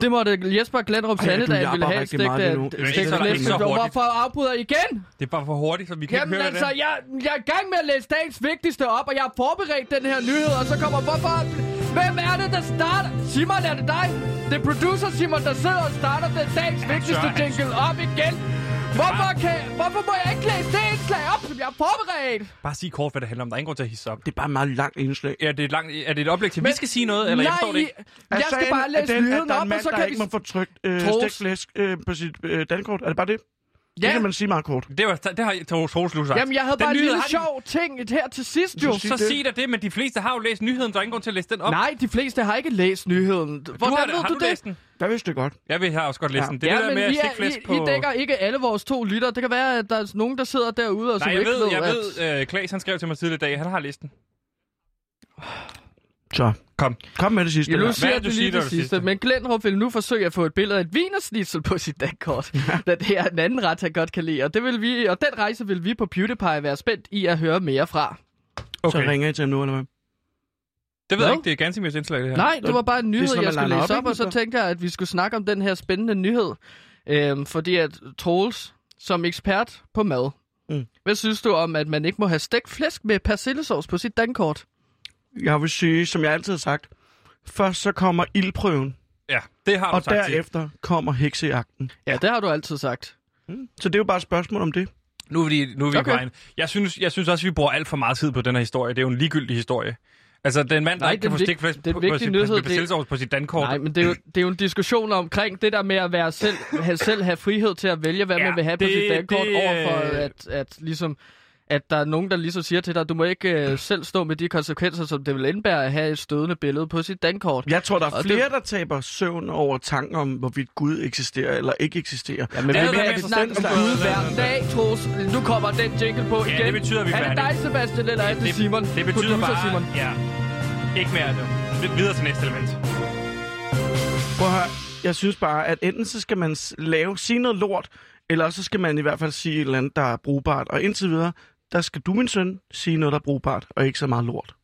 Speaker 3: Det måtte Jesper da han ville have stegt
Speaker 2: Det er
Speaker 3: stegt
Speaker 2: ikke så-
Speaker 3: flæsk.
Speaker 2: ikke så
Speaker 3: Og
Speaker 2: hurtigt.
Speaker 3: Hvorfor afbryder I igen?
Speaker 2: Det er bare for hurtigt, så vi kan
Speaker 3: Jamen
Speaker 2: ikke høre
Speaker 3: altså,
Speaker 2: det.
Speaker 3: jeg, jeg er i gang med at læse dagens vigtigste op, og jeg har forberedt den her nyhed, og så kommer, hvorfor... Hvem er det, der starter? Simon, er det dig? Det er producer Simon, der sidder og starter den dagens vigtigste jingle op igen. Hvorfor, kan, hvorfor må jeg ikke læse det indslag op, som jeg har forberedt?
Speaker 2: Bare sig kort, hvad det handler om. Der er ingen grund til at hisse op.
Speaker 1: Det er bare et meget langt indslag.
Speaker 2: Er det et, langt, er det et oplæg til, at vi skal sige noget, eller jeg
Speaker 3: nej,
Speaker 2: forstår det ikke?
Speaker 3: jeg skal bare læse
Speaker 1: den,
Speaker 3: nyheden
Speaker 1: der er
Speaker 3: op,
Speaker 1: en
Speaker 3: og
Speaker 1: mand,
Speaker 3: så
Speaker 1: der
Speaker 3: kan
Speaker 1: ikke
Speaker 3: vi...
Speaker 1: må få trykt øh,
Speaker 3: Troels.
Speaker 1: stegt flæsk øh, på sit øh, dankort. Er det bare det? Det
Speaker 3: Ja.
Speaker 1: kan man sige meget kort.
Speaker 2: Det, var, det har Troels nu sagt.
Speaker 3: Jamen, jeg havde
Speaker 2: Den
Speaker 3: bare en lille sjov ting her til sidst, jo.
Speaker 2: Så
Speaker 1: det.
Speaker 2: sig da det, men de fleste har jo læst nyheden, så er ingen grund til at læse den op.
Speaker 3: Nej, de fleste har ikke læst nyheden.
Speaker 2: du
Speaker 3: Hvordan
Speaker 2: har,
Speaker 3: ved
Speaker 2: har
Speaker 3: du
Speaker 2: du
Speaker 3: det?
Speaker 2: læst den?
Speaker 1: Jeg vidste det godt.
Speaker 2: Jeg vil have også godt læse
Speaker 1: Ja.
Speaker 2: den. Det er
Speaker 3: ja,
Speaker 2: det der med at stikke flæsk på...
Speaker 3: I dækker ikke alle vores to lytter. Det kan være, at der er nogen, der sidder derude og som
Speaker 2: Nej, jeg
Speaker 3: ikke
Speaker 2: ved, jeg
Speaker 3: at...
Speaker 2: ved, øh, Klaas han skrev til mig tidligere i dag, han har læst den.
Speaker 1: Så,
Speaker 2: Kom.
Speaker 1: kom med det sidste.
Speaker 3: Ja, nu
Speaker 1: her.
Speaker 3: siger
Speaker 2: er
Speaker 3: jeg
Speaker 2: det,
Speaker 3: det
Speaker 2: du
Speaker 3: lige det
Speaker 2: det
Speaker 3: sidste.
Speaker 2: sidste?
Speaker 3: Men Glenrup vil nu forsøge at få et billede af et vinersnitzel på sit dankort. da det er en anden ret, han godt kan lide. Og, det vil vi, og den rejse vil vi på PewDiePie være spændt i at høre mere fra.
Speaker 1: Så
Speaker 2: Okay.
Speaker 1: ringer I til ham nu, eller hvad?
Speaker 2: Det ved jeg
Speaker 3: Hvad?
Speaker 2: ikke, det er Gansimirs indslag, det her.
Speaker 3: Nej, det var bare en nyhed,
Speaker 1: sådan,
Speaker 3: jeg
Speaker 1: man
Speaker 3: skulle læse
Speaker 1: op,
Speaker 3: op, og så
Speaker 1: så?
Speaker 3: tænkte jeg, at vi skulle snakke om den her spændende nyhed. Øhm, fordi at Troels, som ekspert på mad,
Speaker 1: Mm.
Speaker 3: hvad synes du om, at man ikke må have stegt flæsk med persillesovs på sit dankort?
Speaker 1: Jeg vil sige, som jeg altid har sagt, først så kommer ildprøven,
Speaker 2: Ja, det har du
Speaker 1: og
Speaker 2: sagt til.
Speaker 1: derefter kommer heksejagten.
Speaker 3: Ja, det har du altid sagt.
Speaker 1: Så det er jo bare et spørgsmål om det.
Speaker 2: Nu er vi, nu er vi
Speaker 3: Okay.
Speaker 2: på vejen. Jeg synes, jeg synes også, at vi bruger alt for meget tid på den her historie. Det er jo en ligegyldig historie. Altså, den mand, der
Speaker 3: Nej,
Speaker 2: ikke kan få stikflæsk på, på sit,
Speaker 3: nyhed, det-
Speaker 2: på sit dankort.
Speaker 3: Nej, men det er, jo, det er jo en diskussion omkring det der med at være selv, have, selv have frihed til at vælge, hvad
Speaker 2: Ja,
Speaker 3: man vil have på
Speaker 2: det-
Speaker 3: sit dankort,
Speaker 2: det,
Speaker 3: overfor at, at ligesom at der er nogen, der ligesom siger til dig, du må ikke øh, selv stå med de konsekvenser, som det vil indebære at have et stødende billede på sit dankort.
Speaker 1: Jeg tror, der er
Speaker 3: Og det-
Speaker 1: flere, der taber søvn over tanken om, hvorvidt Gud eksisterer eller ikke eksisterer.
Speaker 3: Ja, men
Speaker 2: Det
Speaker 3: vi
Speaker 2: er
Speaker 3: vil
Speaker 2: der
Speaker 3: have
Speaker 2: med
Speaker 3: et snak om Gud hver dag, Troels. Nu kommer den jingle på igen.
Speaker 2: det betyder, at vi er
Speaker 3: det dig, Sebastian, eller er det, Simon?
Speaker 2: Det betyder
Speaker 3: Producer
Speaker 2: bare...
Speaker 3: Simon.
Speaker 2: Ja. Ikke mere af det. Videre til næste element.
Speaker 1: Prøv at høre, jeg synes bare, at enten så skal man lave, sige noget lort, eller så skal man i hvert fald sige et eller andet, der er brugbart. Og indtil videre, der skal du, min søn, sige noget, der er brugbart, og ikke så meget lort.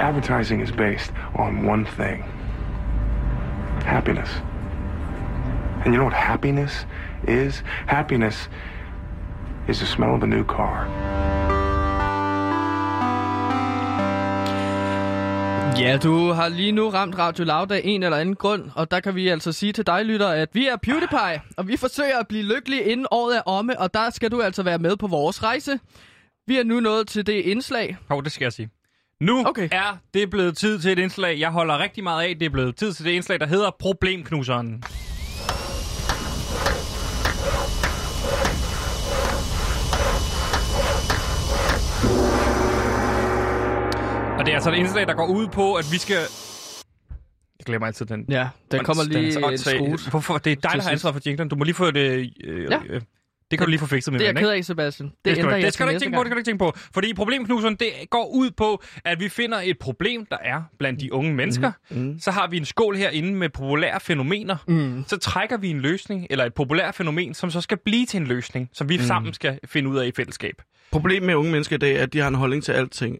Speaker 7: Advertising is based on one thing happiness. And you know what happiness is? Happiness is the smell of a new car.
Speaker 3: Ja, du har lige nu ramt Radio Loud af en eller anden grund, og der kan vi altså sige til dig, lytter, at vi er PewDiePie, og vi forsøger at blive lykkelige inden året er omme, og der skal du altså være med på vores rejse. Vi er nu nået til det indslag.
Speaker 2: Hov, det skal jeg sige. Nu
Speaker 3: Okay.
Speaker 2: er det blevet tid til et indslag, jeg holder rigtig meget af. Det er blevet tid til det indslag, der hedder Problemknuseren. Og det er altså et indslag, der går ud på, at vi skal... Jeg glemmer altid den.
Speaker 3: Ja, der kommer
Speaker 2: er
Speaker 3: lige
Speaker 2: så
Speaker 3: en skrue.
Speaker 2: Hvorfor? Det er dig, der har ansvaret for jinglen. Du må lige få det... Øh,
Speaker 3: Ja.
Speaker 2: øh, Det kan du lige få fikset med
Speaker 3: Det er jeg ked
Speaker 2: ikke?
Speaker 3: af, Sebastian. Det,
Speaker 2: Det skal,
Speaker 3: jeg
Speaker 2: det skal du ikke tænke på, det skal du ikke tænke på. Fordi problemknuseren, det går ud på, at vi finder et problem, der er blandt de unge mennesker. Mm. Så har vi en skål herinde med populære fænomener.
Speaker 3: Mm.
Speaker 2: Så trækker vi en løsning, eller et populært fænomen, som så skal blive til en løsning, som vi mm. sammen skal finde ud af i fællesskab.
Speaker 1: Problemet med unge mennesker i dag er, at de har en holdning til alting.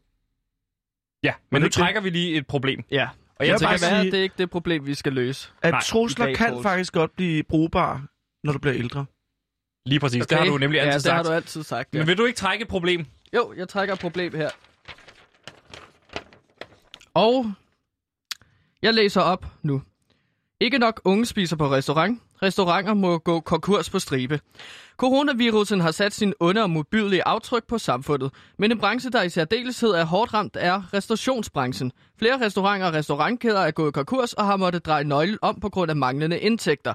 Speaker 2: Ja, men
Speaker 1: det
Speaker 2: nu trækker vi lige et problem.
Speaker 3: Ja.
Speaker 2: Og
Speaker 1: Jeg
Speaker 2: jeg
Speaker 3: Det være,
Speaker 1: sige-
Speaker 3: at det er ikke det problem, vi skal løse.
Speaker 1: At
Speaker 2: Nej,
Speaker 1: trusler kan
Speaker 3: Troels.
Speaker 1: faktisk godt blive brugbare, når du bliver ældre.
Speaker 2: lige præcis, okay. det har du nemlig altid
Speaker 3: ja, det
Speaker 2: sagt.
Speaker 3: har du altid sagt, ja.
Speaker 2: Men vil du ikke trække et problem?
Speaker 3: Jo, jeg trækker et problem her. Og jeg læser op nu. Ikke nok unge spiser på restaurant. Restauranter må gå konkurs på stribe. Coronavirusen har sat sin onde og modbydelige aftryk på samfundet, men en branche, der i særdeleshed er hårdt ramt, er restaurationsbranchen. Flere restauranter og restaurantkæder er gået konkurs og har måttet dreje nøglen om på grund af manglende indtægter.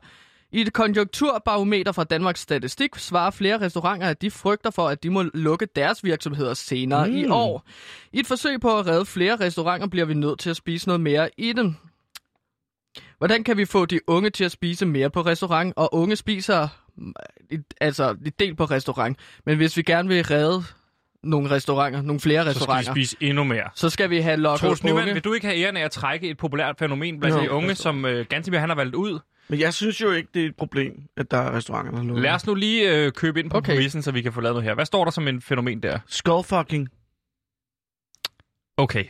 Speaker 3: I et konjunkturbarometer fra Danmarks Statistik svarer flere restauranter, at de frygter for, at de må lukke deres virksomheder senere mm. i år. I et forsøg på at redde flere restauranter bliver vi nødt til at spise noget mere i dem. Hvordan kan vi få de unge til at spise mere på restaurant? Og unge spiser mm, et- altså et del på restaurant. Men hvis vi gerne vil redde nogle restauranter, nogle flere
Speaker 2: Så skal
Speaker 3: restauranter,
Speaker 2: vi spise endnu mere.
Speaker 3: så skal vi have lokket
Speaker 2: Troels Nyman,
Speaker 3: unge.
Speaker 2: vil du ikke have æren af at trække et populært fænomen blandt de unge, som uh, Gantimir han har valgt ud?
Speaker 1: Men jeg synes jo ikke, det er et problem, at der er restauranter, der har lukket.
Speaker 2: Lad os nu lige øh, købe ind på
Speaker 3: Okay.
Speaker 2: præmissen, så vi kan få lavet noget her. Hvad står der som en fænomen der?
Speaker 1: Skullfucking.
Speaker 2: Okay.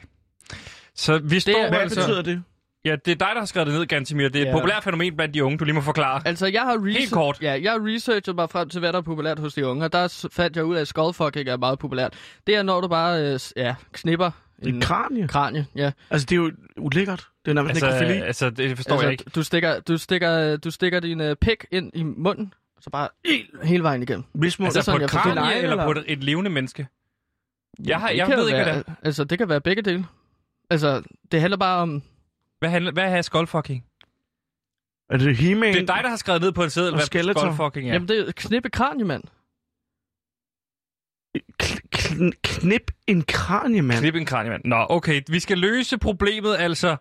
Speaker 2: Så vi står
Speaker 3: er-
Speaker 1: Hvad
Speaker 2: altså...
Speaker 1: betyder det?
Speaker 2: Ja, det er dig, der har skrevet det ned, Gantimir. Det er et
Speaker 3: Ja.
Speaker 2: populært fænomen blandt de unge, du lige må forklare.
Speaker 3: Altså, jeg har, research-
Speaker 2: kort.
Speaker 3: Ja, jeg har researchet mig frem til, hvad der er populært hos de unge, og der fandt jeg ud af, at skullfucking er meget populært. Det er, når du bare øh, ja, knipper
Speaker 1: er
Speaker 3: en
Speaker 1: et kranie.
Speaker 3: kranie. Ja.
Speaker 1: Altså, det er jo ulækkert. Det er nærmest
Speaker 2: Altså,
Speaker 1: altså, nekrofili.
Speaker 2: altså, det forstår jeg ikke.
Speaker 3: Du stikker, du stikker, du stikker din øh, pæk ind i munden, og så bare helt, hele vejen igennem.
Speaker 1: Hvis må,
Speaker 2: Altså
Speaker 3: sådan,
Speaker 2: på et kranie
Speaker 1: det.
Speaker 2: eller på et, et levende menneske? Jeg, har, jeg ved ikke, hvad det er.
Speaker 3: Altså, det kan være begge dele. Altså, det handler bare om...
Speaker 2: Hvad, handler, hvad er skullfucking?
Speaker 1: er det He-Man?
Speaker 2: Det er dig, der har skrevet ned på en seddel,
Speaker 1: Og
Speaker 2: hvad
Speaker 1: Skeletor.
Speaker 2: skullfucking
Speaker 3: Ja.
Speaker 2: er.
Speaker 3: Jamen, det er knippe kranie, mand.
Speaker 1: Kn- kn- knip en kranie, mand.
Speaker 2: Knip en kraniemand. Nå, okay. Vi skal løse problemet, altså...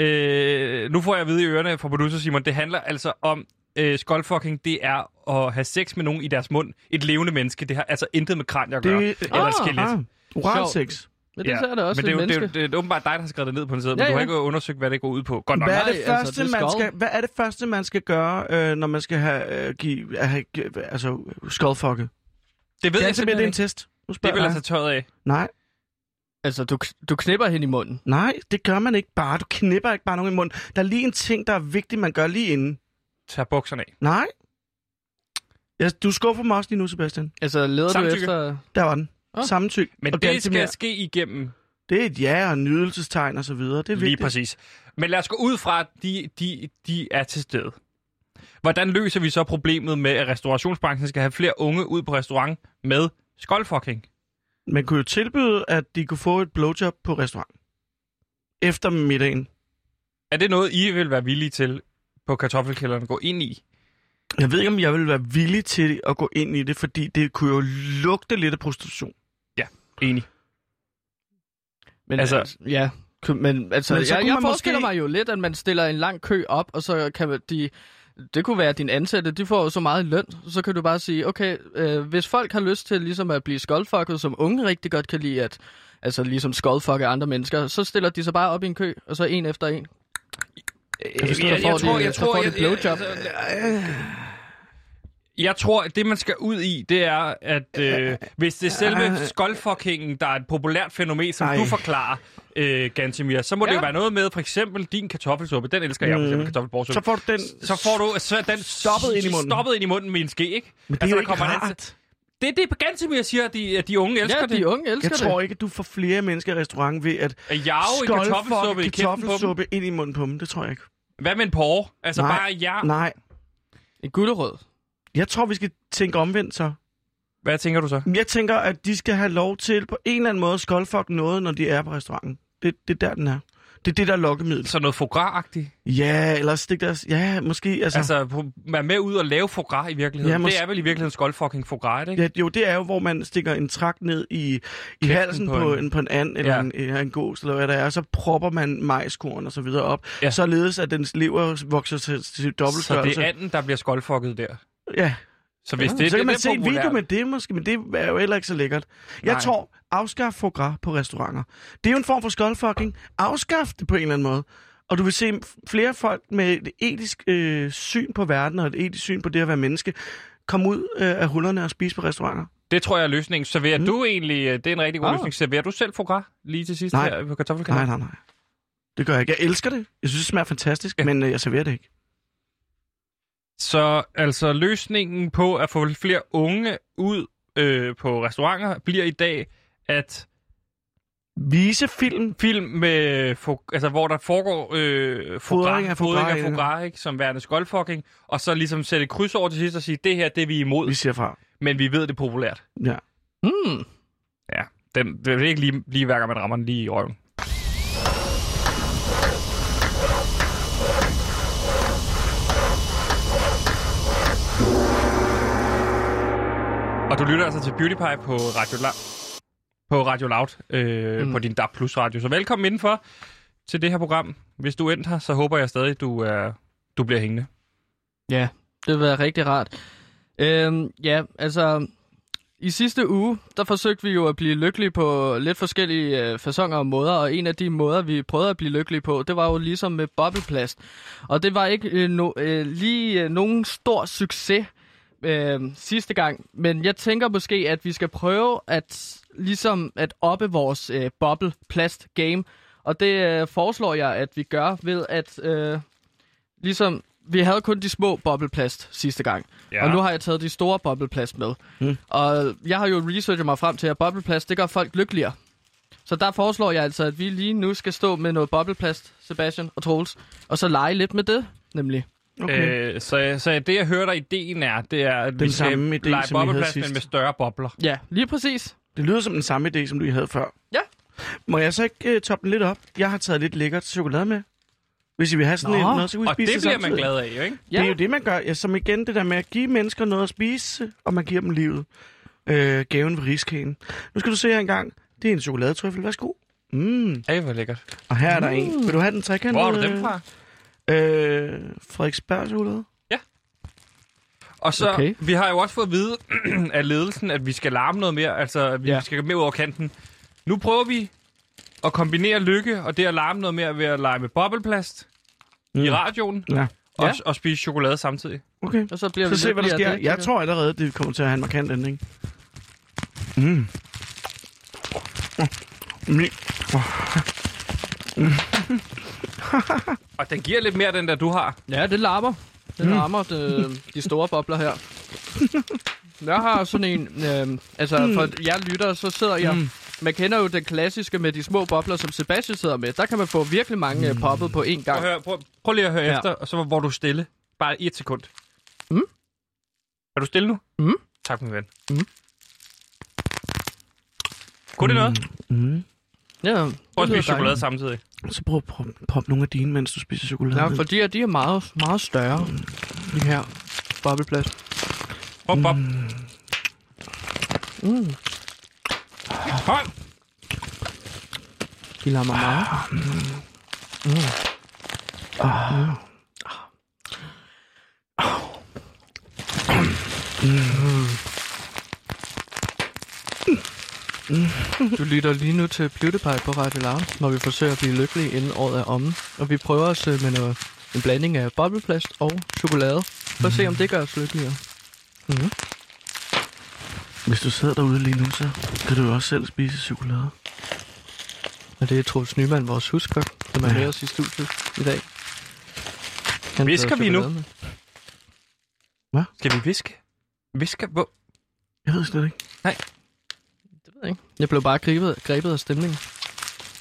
Speaker 2: Øh, nu får jeg at vide i ørerne fra producer Simon, det handler altså om øh, skullfucking, det er at have sex med nogen i deres mund. Et levende menneske. Det har altså intet med kranier at gøre.
Speaker 1: Det,
Speaker 2: Eller
Speaker 3: Ah,
Speaker 2: skelet.
Speaker 1: ah, oral sex.
Speaker 3: Men det ja. er det også
Speaker 2: men det er, jo, det, er,
Speaker 3: menneske.
Speaker 2: det, er, det er åbenbart dig, der har skrevet det ned på en side, men
Speaker 3: Ja,
Speaker 2: du har
Speaker 3: ja.
Speaker 2: ikke undersøgt, hvad det går ud på. Godt nok.
Speaker 1: Hvad er
Speaker 3: Nej,
Speaker 1: det
Speaker 3: altså,
Speaker 1: første,
Speaker 3: det
Speaker 1: man
Speaker 3: skal-
Speaker 1: hvad er det første, man skal gøre, øh, når man skal have, øh, give, have altså, skullfucke?
Speaker 2: Det ved
Speaker 1: Det er
Speaker 2: jeg
Speaker 1: simpelthen det er en
Speaker 2: ikke.
Speaker 1: test. Nu
Speaker 2: Det vil
Speaker 1: jeg
Speaker 2: tage tøjet af.
Speaker 1: Nej,
Speaker 3: Altså, du, du knipper hende i munden.
Speaker 1: nej, det gør man ikke bare. Du knipper ikke bare nogen i munden. Der er lige en ting, der er vigtigt, man gør lige inden.
Speaker 2: Tag bukserne af.
Speaker 1: Nej. Ja, du skuffer mig også lige nu, Sebastian.
Speaker 3: Altså, leder
Speaker 2: Samtykke.
Speaker 3: du efter...
Speaker 1: Der var den.
Speaker 3: Ah.
Speaker 1: Samtykke.
Speaker 2: Men
Speaker 1: og
Speaker 2: det
Speaker 1: ganske
Speaker 2: skal
Speaker 1: mere.
Speaker 2: ske igennem
Speaker 1: Det er et ja og nydelsestegn og så videre. Det er
Speaker 2: Lige
Speaker 1: vigtigt.
Speaker 2: præcis. Men lad os gå ud fra, at de, de, de er til stede. Hvordan løser vi så problemet med, at restaurationsbranchen skal have flere unge ud på restaurant med skuldfucking?
Speaker 1: Man kunne jo tilbyde, at de kunne få et blowjob på restaurant. Efter middagen.
Speaker 2: Er det noget, I vil være villige til på kartoffelkælderen at gå ind i?
Speaker 1: Jeg ved ikke, om jeg vil være villig til at gå ind i det, fordi det kunne jo lugte lidt af prostitution.
Speaker 2: Enig.
Speaker 3: Men
Speaker 2: Altså-
Speaker 3: altså, ja. Men altså,
Speaker 1: Men så
Speaker 3: jeg, jeg
Speaker 1: man
Speaker 3: forestiller
Speaker 1: måske-
Speaker 3: mig jo lidt, at man stiller en lang kø op, og så kan man- de... Det kunne være, at dine ansatte, de får jo så meget i løn, så kan du bare sige, okay, øh, hvis folk har lyst til ligesom at blive skuldfucket, som unge rigtig godt kan lide, at altså ligesom skuldfucke andre mennesker, så stiller de sig bare op i en kø, og så en efter en.
Speaker 2: Jeg,
Speaker 3: så får de- så får de blowjob.
Speaker 2: Jeg tror, at det, man skal ud i, det er, at øh, hvis det er selve skuldfuckingen, der er et populært fænomen, som
Speaker 1: Ej.
Speaker 2: du forklarer, øh, Gantemir, så må det
Speaker 3: Ja.
Speaker 2: jo være noget med, for eksempel din kartoffelsuppe. Den elsker jeg, for eksempel
Speaker 1: Mm.
Speaker 2: kartoffelborgsuppe.
Speaker 1: Så får du den...
Speaker 2: så får du så den
Speaker 1: Stoppet ind i munden.
Speaker 2: Stoppet ind i munden med en ske, ikke?
Speaker 1: Men det
Speaker 2: Altså,
Speaker 1: er jo
Speaker 2: der
Speaker 1: ikke
Speaker 2: kommer
Speaker 1: rart.
Speaker 2: Det er det, Gantemir siger, at de, at de unge elsker
Speaker 3: Ja,
Speaker 2: det.
Speaker 3: de unge elsker
Speaker 1: Jeg tror ikke, at du får flere mennesker i restauranten ved at
Speaker 2: jage kartoffelsuppe i
Speaker 1: ind i munden på dem. Det tror jeg ikke.
Speaker 2: Hvad med en porre? Altså
Speaker 1: Nej.
Speaker 2: bare ja.
Speaker 1: Nej.
Speaker 3: det. En gulderød.
Speaker 1: Jeg tror, vi skal tænke omvendt så.
Speaker 2: Hvad tænker du så?
Speaker 1: Jeg tænker, at de skal have lov til på en eller anden måde at skuldfuck noget, når de er på restauranten. Det, det er der, den er. Det er det, der er lokkemiddel.
Speaker 2: Så noget foie gras-agtigt?
Speaker 1: Ja, eller stik deres... Ja, måske... Altså,
Speaker 2: Altså, være med ud og lave foie gras i virkeligheden.
Speaker 1: Ja, mås-
Speaker 2: det er vel i virkeligheden skuldfucking foie gras, ikke?
Speaker 1: ja, jo, det er jo, hvor man stikker en trakt ned i, i
Speaker 2: Kæften
Speaker 1: halsen
Speaker 2: på
Speaker 1: på,
Speaker 2: en-
Speaker 1: en, på en and, eller
Speaker 2: Ja.
Speaker 1: en, eller en gås, eller hvad der er, og så propper man majskorn og så videre op,
Speaker 2: Ja.
Speaker 1: således at dens lever vokser til, til
Speaker 2: Så
Speaker 1: dobbeltstørrelse.
Speaker 2: det er anden, der bliver skuldfucket der.
Speaker 1: Ja,
Speaker 2: Så hvis
Speaker 1: Ja,
Speaker 2: det,
Speaker 1: så
Speaker 2: det,
Speaker 1: kan man
Speaker 2: det
Speaker 1: se
Speaker 2: er
Speaker 1: en video med det måske, men det er jo heller ikke så lækkert. Jeg
Speaker 2: Nej.
Speaker 1: tror, afskaf foie gras på restauranter. Det er jo en form for skuldfucking. Afskaf det på en eller anden måde. Og du vil se flere folk med et etisk øh, syn på verden og et etisk syn på det at være menneske komme ud øh, af hullerne og spise på restauranter.
Speaker 2: Det tror jeg er løsningen. Serverer
Speaker 1: Mm.
Speaker 2: du egentlig, øh, det er en rigtig god
Speaker 3: Ah.
Speaker 2: løsning, serverer du selv foie gras lige til sidst
Speaker 1: Nej.
Speaker 2: her på
Speaker 1: Nej,
Speaker 2: kartoffelkanalen?
Speaker 1: nej, nej. Det gør jeg ikke. Jeg elsker det. Jeg synes, det smager fantastisk, ja.
Speaker 2: Ja.
Speaker 1: men øh, jeg serverer det ikke.
Speaker 2: Så altså løsningen på at få flere unge ud øh, på restauranter bliver i dag, at
Speaker 1: Vise film.
Speaker 2: film med, fo- altså, hvor der foregår øh,
Speaker 1: Fodring af
Speaker 2: fodring af
Speaker 1: ja.
Speaker 2: som værende skoldfucking, og så ligesom sætte kryds over til sidst og sige, det her, det er vi imod,
Speaker 1: Vi siger fra.
Speaker 2: men vi ved, det er populært.
Speaker 1: Ja.
Speaker 3: Hmm.
Speaker 2: Den, det er ikke lige, lige hver gang, man rammer den lige i røven. Og du lytter altså til Beauty Pie på Radio, La- på Radio Loud, øh,
Speaker 3: Mm.
Speaker 2: på din DAB Plus radio. Så velkommen indenfor til det her program. Hvis du er endt her, så håber jeg stadig, du, er, du bliver hængende.
Speaker 3: Ja, det vil være rigtig rart. Øhm, ja, altså... I sidste uge, der forsøgte vi jo at blive lykkelige på lidt forskellige øh, fasonger og måder, og en af de måder, vi prøvede at blive lykkelige på, det var jo ligesom med bobleplast. Og det var ikke øh, no, øh, lige øh, nogen stor succes øh, sidste gang, men jeg tænker måske, at vi skal prøve at ligesom at oppe vores øh, bobleplast game, og det øh, foreslår jeg, at vi gør ved at øh, ligesom vi havde kun de små bobleplast sidste gang, ja. og nu har jeg taget de store bobleplast med.
Speaker 1: Mm.
Speaker 3: Og jeg har jo researchet mig frem til, at bobleplast, det gør folk lykkeligere. Så der foreslår jeg altså, at vi lige nu skal stå med noget bobleplast, Sebastian og Troels, og så lege lidt med det, nemlig.
Speaker 1: Okay.
Speaker 2: Øh, så, så det, jeg hører dig ideen er, det er, at
Speaker 1: Den
Speaker 2: vi skal
Speaker 1: samme idé,
Speaker 2: lege
Speaker 1: som vi havde
Speaker 2: bobleplast, men med større bobler.
Speaker 3: Ja, lige præcis.
Speaker 1: Det lyder som den samme idé, som du havde før.
Speaker 3: Ja.
Speaker 1: Må jeg så ikke uh, toppe den lidt op? Jeg har taget lidt lækkert chokolade med. Hvis I vil have sådan
Speaker 3: Nå.
Speaker 1: et, noget, så kan vi
Speaker 2: Og
Speaker 1: spise
Speaker 2: det bliver man glad af, jo, ikke?
Speaker 1: Ja. Det er jo det, man gør. Ja, som igen det der med at give mennesker noget at spise, og man giver dem livet. Øh, gaven ved riskagen. Nu skal du se her engang. Det er en chokoladetrøffel. Værsgo. Mm.
Speaker 2: Ej, hvor lækkert.
Speaker 1: Og her er der en. Vil du have den trekant?
Speaker 2: Hvor har du dem fra?
Speaker 1: Øh, Frederiksberg chokolade.
Speaker 2: Og så,
Speaker 3: Okay.
Speaker 2: vi har jo også fået at vide af ledelsen, at vi skal larme noget mere, altså at vi
Speaker 3: Ja.
Speaker 2: ja. skal mere ud over kanten. Nu prøver vi at kombinere lykke og det at larme noget mere ved at lege med bobleplast mm. i radioen
Speaker 1: Ja.
Speaker 2: og,
Speaker 3: Ja.
Speaker 2: og spise chokolade samtidig.
Speaker 1: Okay.
Speaker 3: Og så bliver
Speaker 1: Så
Speaker 3: vi
Speaker 1: se, hvad der sker.
Speaker 3: det,
Speaker 1: Jeg tror allerede, det kommer til at have en markant ændring. Mm. Mm.
Speaker 2: Og den giver lidt mere, den der du har.
Speaker 3: Ja, det larmer. Det
Speaker 1: Mm.
Speaker 3: larmer de, de store bobler her. Jeg har sådan en... Øh, altså,
Speaker 1: Mm.
Speaker 3: for jer lytter, så sidder jeg... Man kender jo den klassiske med de små bobler, som Sebastian sidder med. Der kan man få virkelig mange mm. poppet på én
Speaker 2: Prøv,
Speaker 3: gang.
Speaker 2: at høre, prøv, prøv lige at høre
Speaker 3: Ja.
Speaker 2: efter, og så hvor du stille. Bare et sekund.
Speaker 3: Mm.
Speaker 2: Er du stille nu?
Speaker 3: Mm.
Speaker 2: Tak, min ven.
Speaker 3: Mm.
Speaker 2: Kunne det noget?
Speaker 1: Mm.
Speaker 3: Ja,
Speaker 2: Prøv at
Speaker 3: det
Speaker 2: spise chokolade samtidig.
Speaker 1: Så prøv at pop, pop nogle af dine, mens du spiser chokolade.
Speaker 3: Ja, for de her, de er meget, meget større. De her bobleplast.
Speaker 2: Prøv, Bob.
Speaker 3: Mm.
Speaker 2: Hold.
Speaker 3: De larmer meget. Du lytter lige nu til PewDiePie på Radio Loud, når vi forsøger at blive lykkelige inden året er omme. Og vi prøver os øh, med noget, en blanding af bobleplast og chokolade. For at se, om det gør os lykkeligere. Mm.
Speaker 1: Hvis du sidder derude lige nu, så kan du jo også selv spise chokolade.
Speaker 3: Og det er Troels Nyman, vores huskok, som er
Speaker 1: Ja.
Speaker 3: med os i studiet i dag. Han
Speaker 2: Hvisker
Speaker 3: tager
Speaker 2: vi nu?
Speaker 3: med.
Speaker 2: Skal vi viske? Viske? Hvor?
Speaker 1: Jeg ved slet ikke.
Speaker 3: Jeg ikke. Jeg blev bare grebet, grebet af stemningen.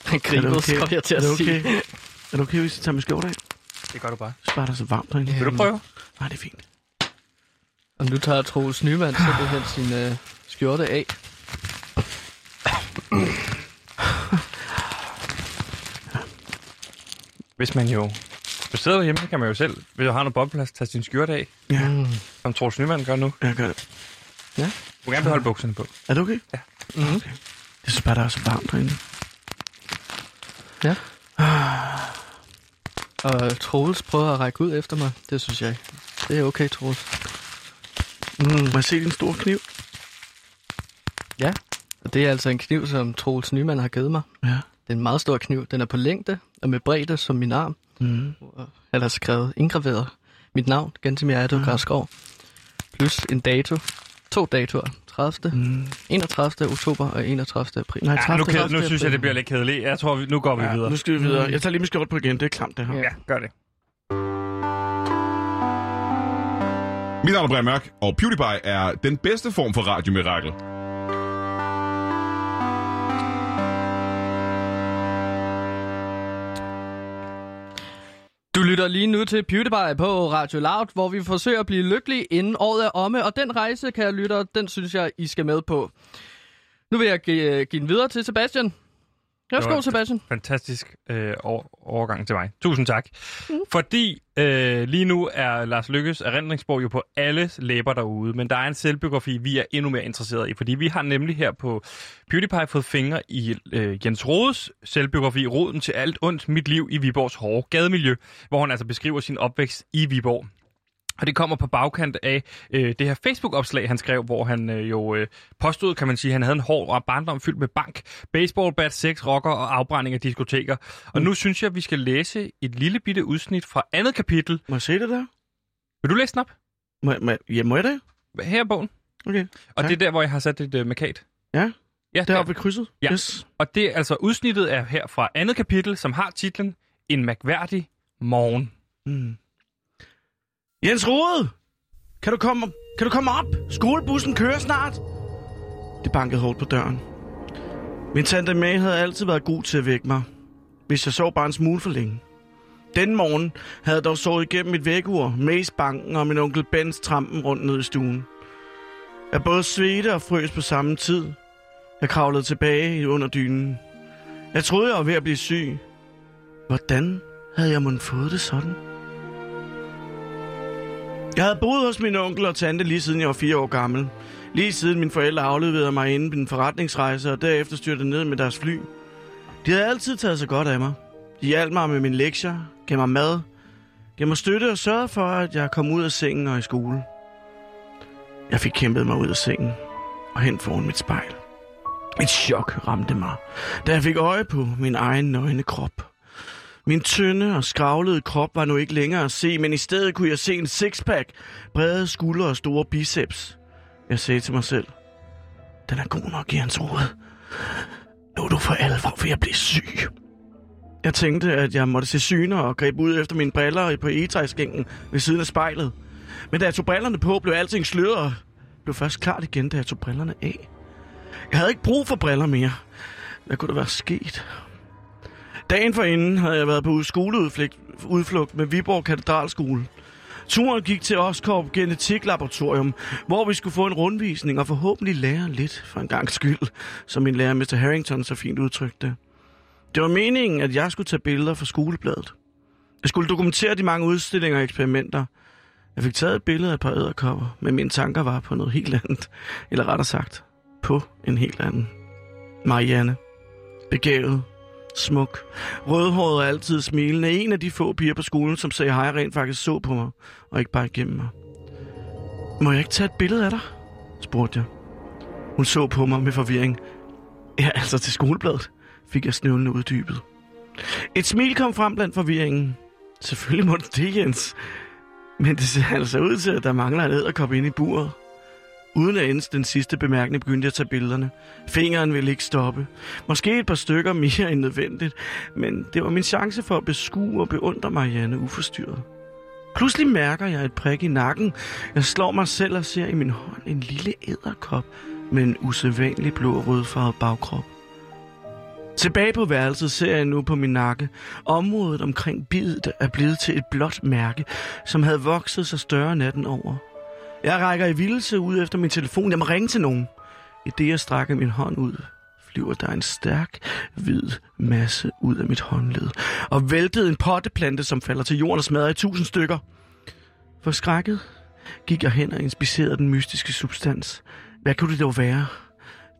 Speaker 3: grebet,
Speaker 1: okay?
Speaker 3: skal jeg til at
Speaker 1: er det
Speaker 3: sige.
Speaker 1: okay? Er det okay, hvis jeg tager min skjorte af?
Speaker 2: Det gør du bare.
Speaker 1: Så bare der så varmt derinde.
Speaker 3: Ja.
Speaker 2: Vil du prøve?
Speaker 1: Nej, det er fint.
Speaker 3: Og nu tager Troels Nyman simpelthen sin øh, skjorte af.
Speaker 2: Hvis man jo... Hvis du sidder derhjemme, kan man jo selv, hvis du har noget bobleplads, tage sin skjorte af,
Speaker 1: Ja,
Speaker 2: som Troels Nyman gør nu.
Speaker 1: jeg gør det.
Speaker 2: Du må gerne beholde bukserne på.
Speaker 1: Er det okay?
Speaker 2: Ja.
Speaker 3: Mm.
Speaker 1: Jeg synes bare, der er så varmt derinde.
Speaker 3: Og Troels prøver at række ud efter mig. Det synes jeg ikke. Det er okay, Troels.
Speaker 1: Mm. Må jeg se din store kniv?
Speaker 3: Ja, og det er altså en kniv, som Troels Nyman har givet mig.
Speaker 1: Ja.
Speaker 3: Det er en meget stor kniv. Den er på længde og med bredde som min arm.
Speaker 1: Mm.
Speaker 3: Han har skrevet indgraveret mit navn, Gantemir Ado
Speaker 1: Ah.
Speaker 3: Græskov. Plus en dato. To datoer. 30.
Speaker 1: Mm.
Speaker 3: 31. oktober og 31. april.
Speaker 1: Nej,
Speaker 2: Ja, nu,
Speaker 1: 30.
Speaker 2: ked, nu synes jeg, det bliver lidt kedeligt. Jeg tror, vi, nu går vi
Speaker 1: Ja,
Speaker 2: videre.
Speaker 1: nu skal vi videre. Jeg tager lige min skjort på igen. Det er klamt, det her.
Speaker 3: Ja.
Speaker 2: Ja, gør det.
Speaker 8: Mit navn er Brian Mørk, og PewDiePie er den bedste form for radiomirakel.
Speaker 3: Lytter lige nu til PewDiePie på Radio Loud, hvor vi forsøger at blive lykkelige inden året er omme, og den rejse, kære lytter, den synes jeg, I skal med på. Nu vil jeg give, øh, give den videre til Sebastian.
Speaker 2: Det var-
Speaker 3: Sebastian.
Speaker 2: Fantastisk øh, over, overgang til mig. Tusind tak. Mm. Fordi øh, lige nu er Lars Lykkes erindringsbog jo på alles læber derude, men der er en selvbiografi, vi er endnu mere interesseret i, fordi vi har nemlig her på PewDiePie fået fingre i øh, Jens Rodes selvbiografi, Roden til alt ondt, mit liv i Viborgs hårde gademiljø, hvor han altså beskriver sin opvækst i Viborg. Og det kommer på bagkant af øh, det her Facebook-opslag, han skrev, hvor han øh, jo øh, påstod, kan man sige, at han havde en hård barndom fyldt med bank, baseball, bat, sex, rocker og afbrænding af diskoteker. Og nu synes jeg, at vi skal læse et lille bitte udsnit fra andet kapitel.
Speaker 1: Må jeg se det der?
Speaker 2: Vil du læse den op?
Speaker 1: Må, må, ja, må jeg det?
Speaker 2: Her er bogen.
Speaker 1: Okay.
Speaker 2: Og
Speaker 1: Tak.
Speaker 2: det er der, hvor jeg har sat et øh, markat.
Speaker 1: Ja,
Speaker 2: Ja,
Speaker 1: deroppe ved krydset?
Speaker 2: Ja.
Speaker 1: Yes.
Speaker 2: Og det er altså udsnittet er her fra andet kapitel, som har titlen En mærkværdig morgen.
Speaker 1: Mm. Jens Rode! Kan du, komme, kan du komme op? Skolebussen kører snart. Det bankede hårdt på døren. Min tante May havde altid været god til at vække mig, hvis jeg sov bare en smule for længe. Den morgen havde jeg dog sovet igennem mit vækkeur, Mays banken og min onkel Bens trampen rundt ned i stuen. Jeg både svedte og frøs på samme tid. Jeg kravlede tilbage under dynen. Jeg troede, jeg var ved at blive syg. Hvordan havde jeg måttet fået det sådan? Jeg havde boet hos min onkel og tante lige siden jeg var fire år gammel. Lige siden mine forældre afleverede mig inden på en forretningsrejse og derefter styrte ned med deres fly. De havde altid taget sig godt af mig. De hjalp mig med mine lektier, gav mig mad, gav mig støtte og sørgede for, at jeg kom ud af sengen og i skole. Jeg fik kæmpet mig ud af sengen og hen foran mit spejl. Et chok ramte mig, da jeg fik øje på min egen nøgne krop. Min tynde og skravlede krop var nu ikke længere at se, men i stedet kunne jeg se en sixpack, brede skuldre og store biceps. Jeg sagde til mig selv, den er god nok, i hans hoved. Nu er du for alvor ved at blive syg. Jeg tænkte, at jeg måtte se syner og greb ud efter mine briller på egetræsgængen ved siden af spejlet. Men da jeg tog brillerne på, blev alting sløret og blev først klart igen, da jeg tog brillerne af. Jeg havde ikke brug for briller mere. Hvad kunne der være sket? Dagen forinden havde jeg været på skoleudflugt med Viborg Katedralskole. Turen gik til Oskorp Genetiklaboratorium, hvor vi skulle få en rundvisning og forhåbentlig lære lidt for en gang skyld, som min lærer Mr. Harrington så fint udtrykte. det. Det var meningen, at jeg skulle tage billeder fra skolebladet. Jeg skulle dokumentere de mange udstillinger og eksperimenter. Jeg fik taget et billede af et par æderkopper, men mine tanker var på noget helt andet. Eller rettere sagt, på en helt anden. Marianne. Begavet. Smuk. Rødhåret og altid smilende. En af de få piger på skolen, som sagde hej, rent faktisk så på mig, og ikke bare igennem mig. Må jeg ikke tage et billede af dig? spurgte jeg. Hun så på mig med forvirring. Ja, altså til skolebladet, fik jeg snøvlende uddybet. Et smil kom frem blandt forvirringen. Selvfølgelig må det det, Jens. Men det ser altså ud til, at der mangler en æderkop inde i buret. Uden at ende den sidste bemærkning begyndte jeg at tage billederne. Fingeren ville ikke stoppe. Måske et par stykker mere end nødvendigt, men det var min chance for at beskue og beundre Marianne uforstyrret. Pludselig mærker jeg et prik i nakken. Jeg slår mig selv og ser i min hånd en lille æderkop med en usædvanlig blå og rødfarvet bagkrop. Tilbage på værelset ser jeg nu på min nakke. Området omkring bidet er blevet til et blåt mærke, som havde vokset sig større natten over. Jeg rækker i vildelse ud efter min telefon. Jeg må ringe til nogen. I det jeg strækker min hånd ud, flyver der en stærk, hvid masse ud af mit håndled. Og væltede en potteplante, som falder til jorden og smadrer i tusind stykker. For skrækket gik jeg hen og inspicerede den mystiske substans. Hvad kunne det dog være?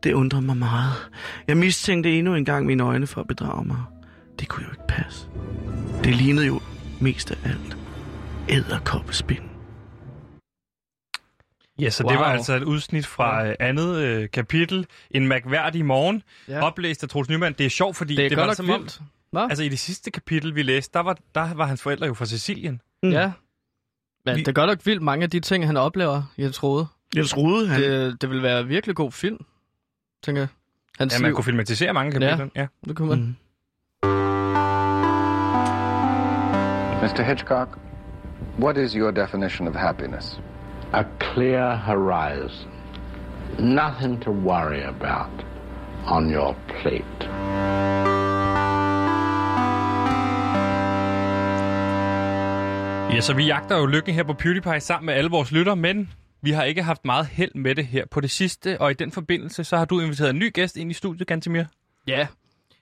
Speaker 1: Det undrede mig meget. Jeg mistænkte endnu en gang mine øjne for at bedrage mig. Det kunne jo ikke passe. Det lignede jo mest af alt æderkoppespind.
Speaker 2: Ja, så wow. det var altså et udsnit fra øh, andet øh, kapitel. En mærkværdig morgen,
Speaker 3: Ja.
Speaker 2: ja. oplæst af Troels Nyman. Det er sjovt, fordi
Speaker 3: Det er
Speaker 2: det
Speaker 3: godt
Speaker 2: var om...
Speaker 3: vildt. Hva?
Speaker 2: Altså i det sidste kapitel, vi læste, der var, der var hans forældre jo fra Sicilien.
Speaker 1: Mm.
Speaker 3: Ja. Men
Speaker 1: Vi-
Speaker 3: det er godt nok vildt mange af de ting, han oplever, jeg troede.
Speaker 1: Jens Rude, han...
Speaker 3: Det, det vil være virkelig god film, tænker jeg. Hans
Speaker 2: Ja,
Speaker 3: liv.
Speaker 2: man kunne filmatisere mange kapitel. Ja. ja.
Speaker 3: Det kunne man.
Speaker 1: Mm.
Speaker 9: Mr. Hitchcock, what is your definition of happiness?
Speaker 10: A clear horizon. Nothing to worry about on your plate.
Speaker 2: Ja, så vi jagter jo lykken her på PewDiePie sammen med alle vores lytter, men vi har ikke haft meget held med det her på det sidste, og i den forbindelse, så har du inviteret en ny gæst ind i studiet, Gantemir.
Speaker 3: Ja.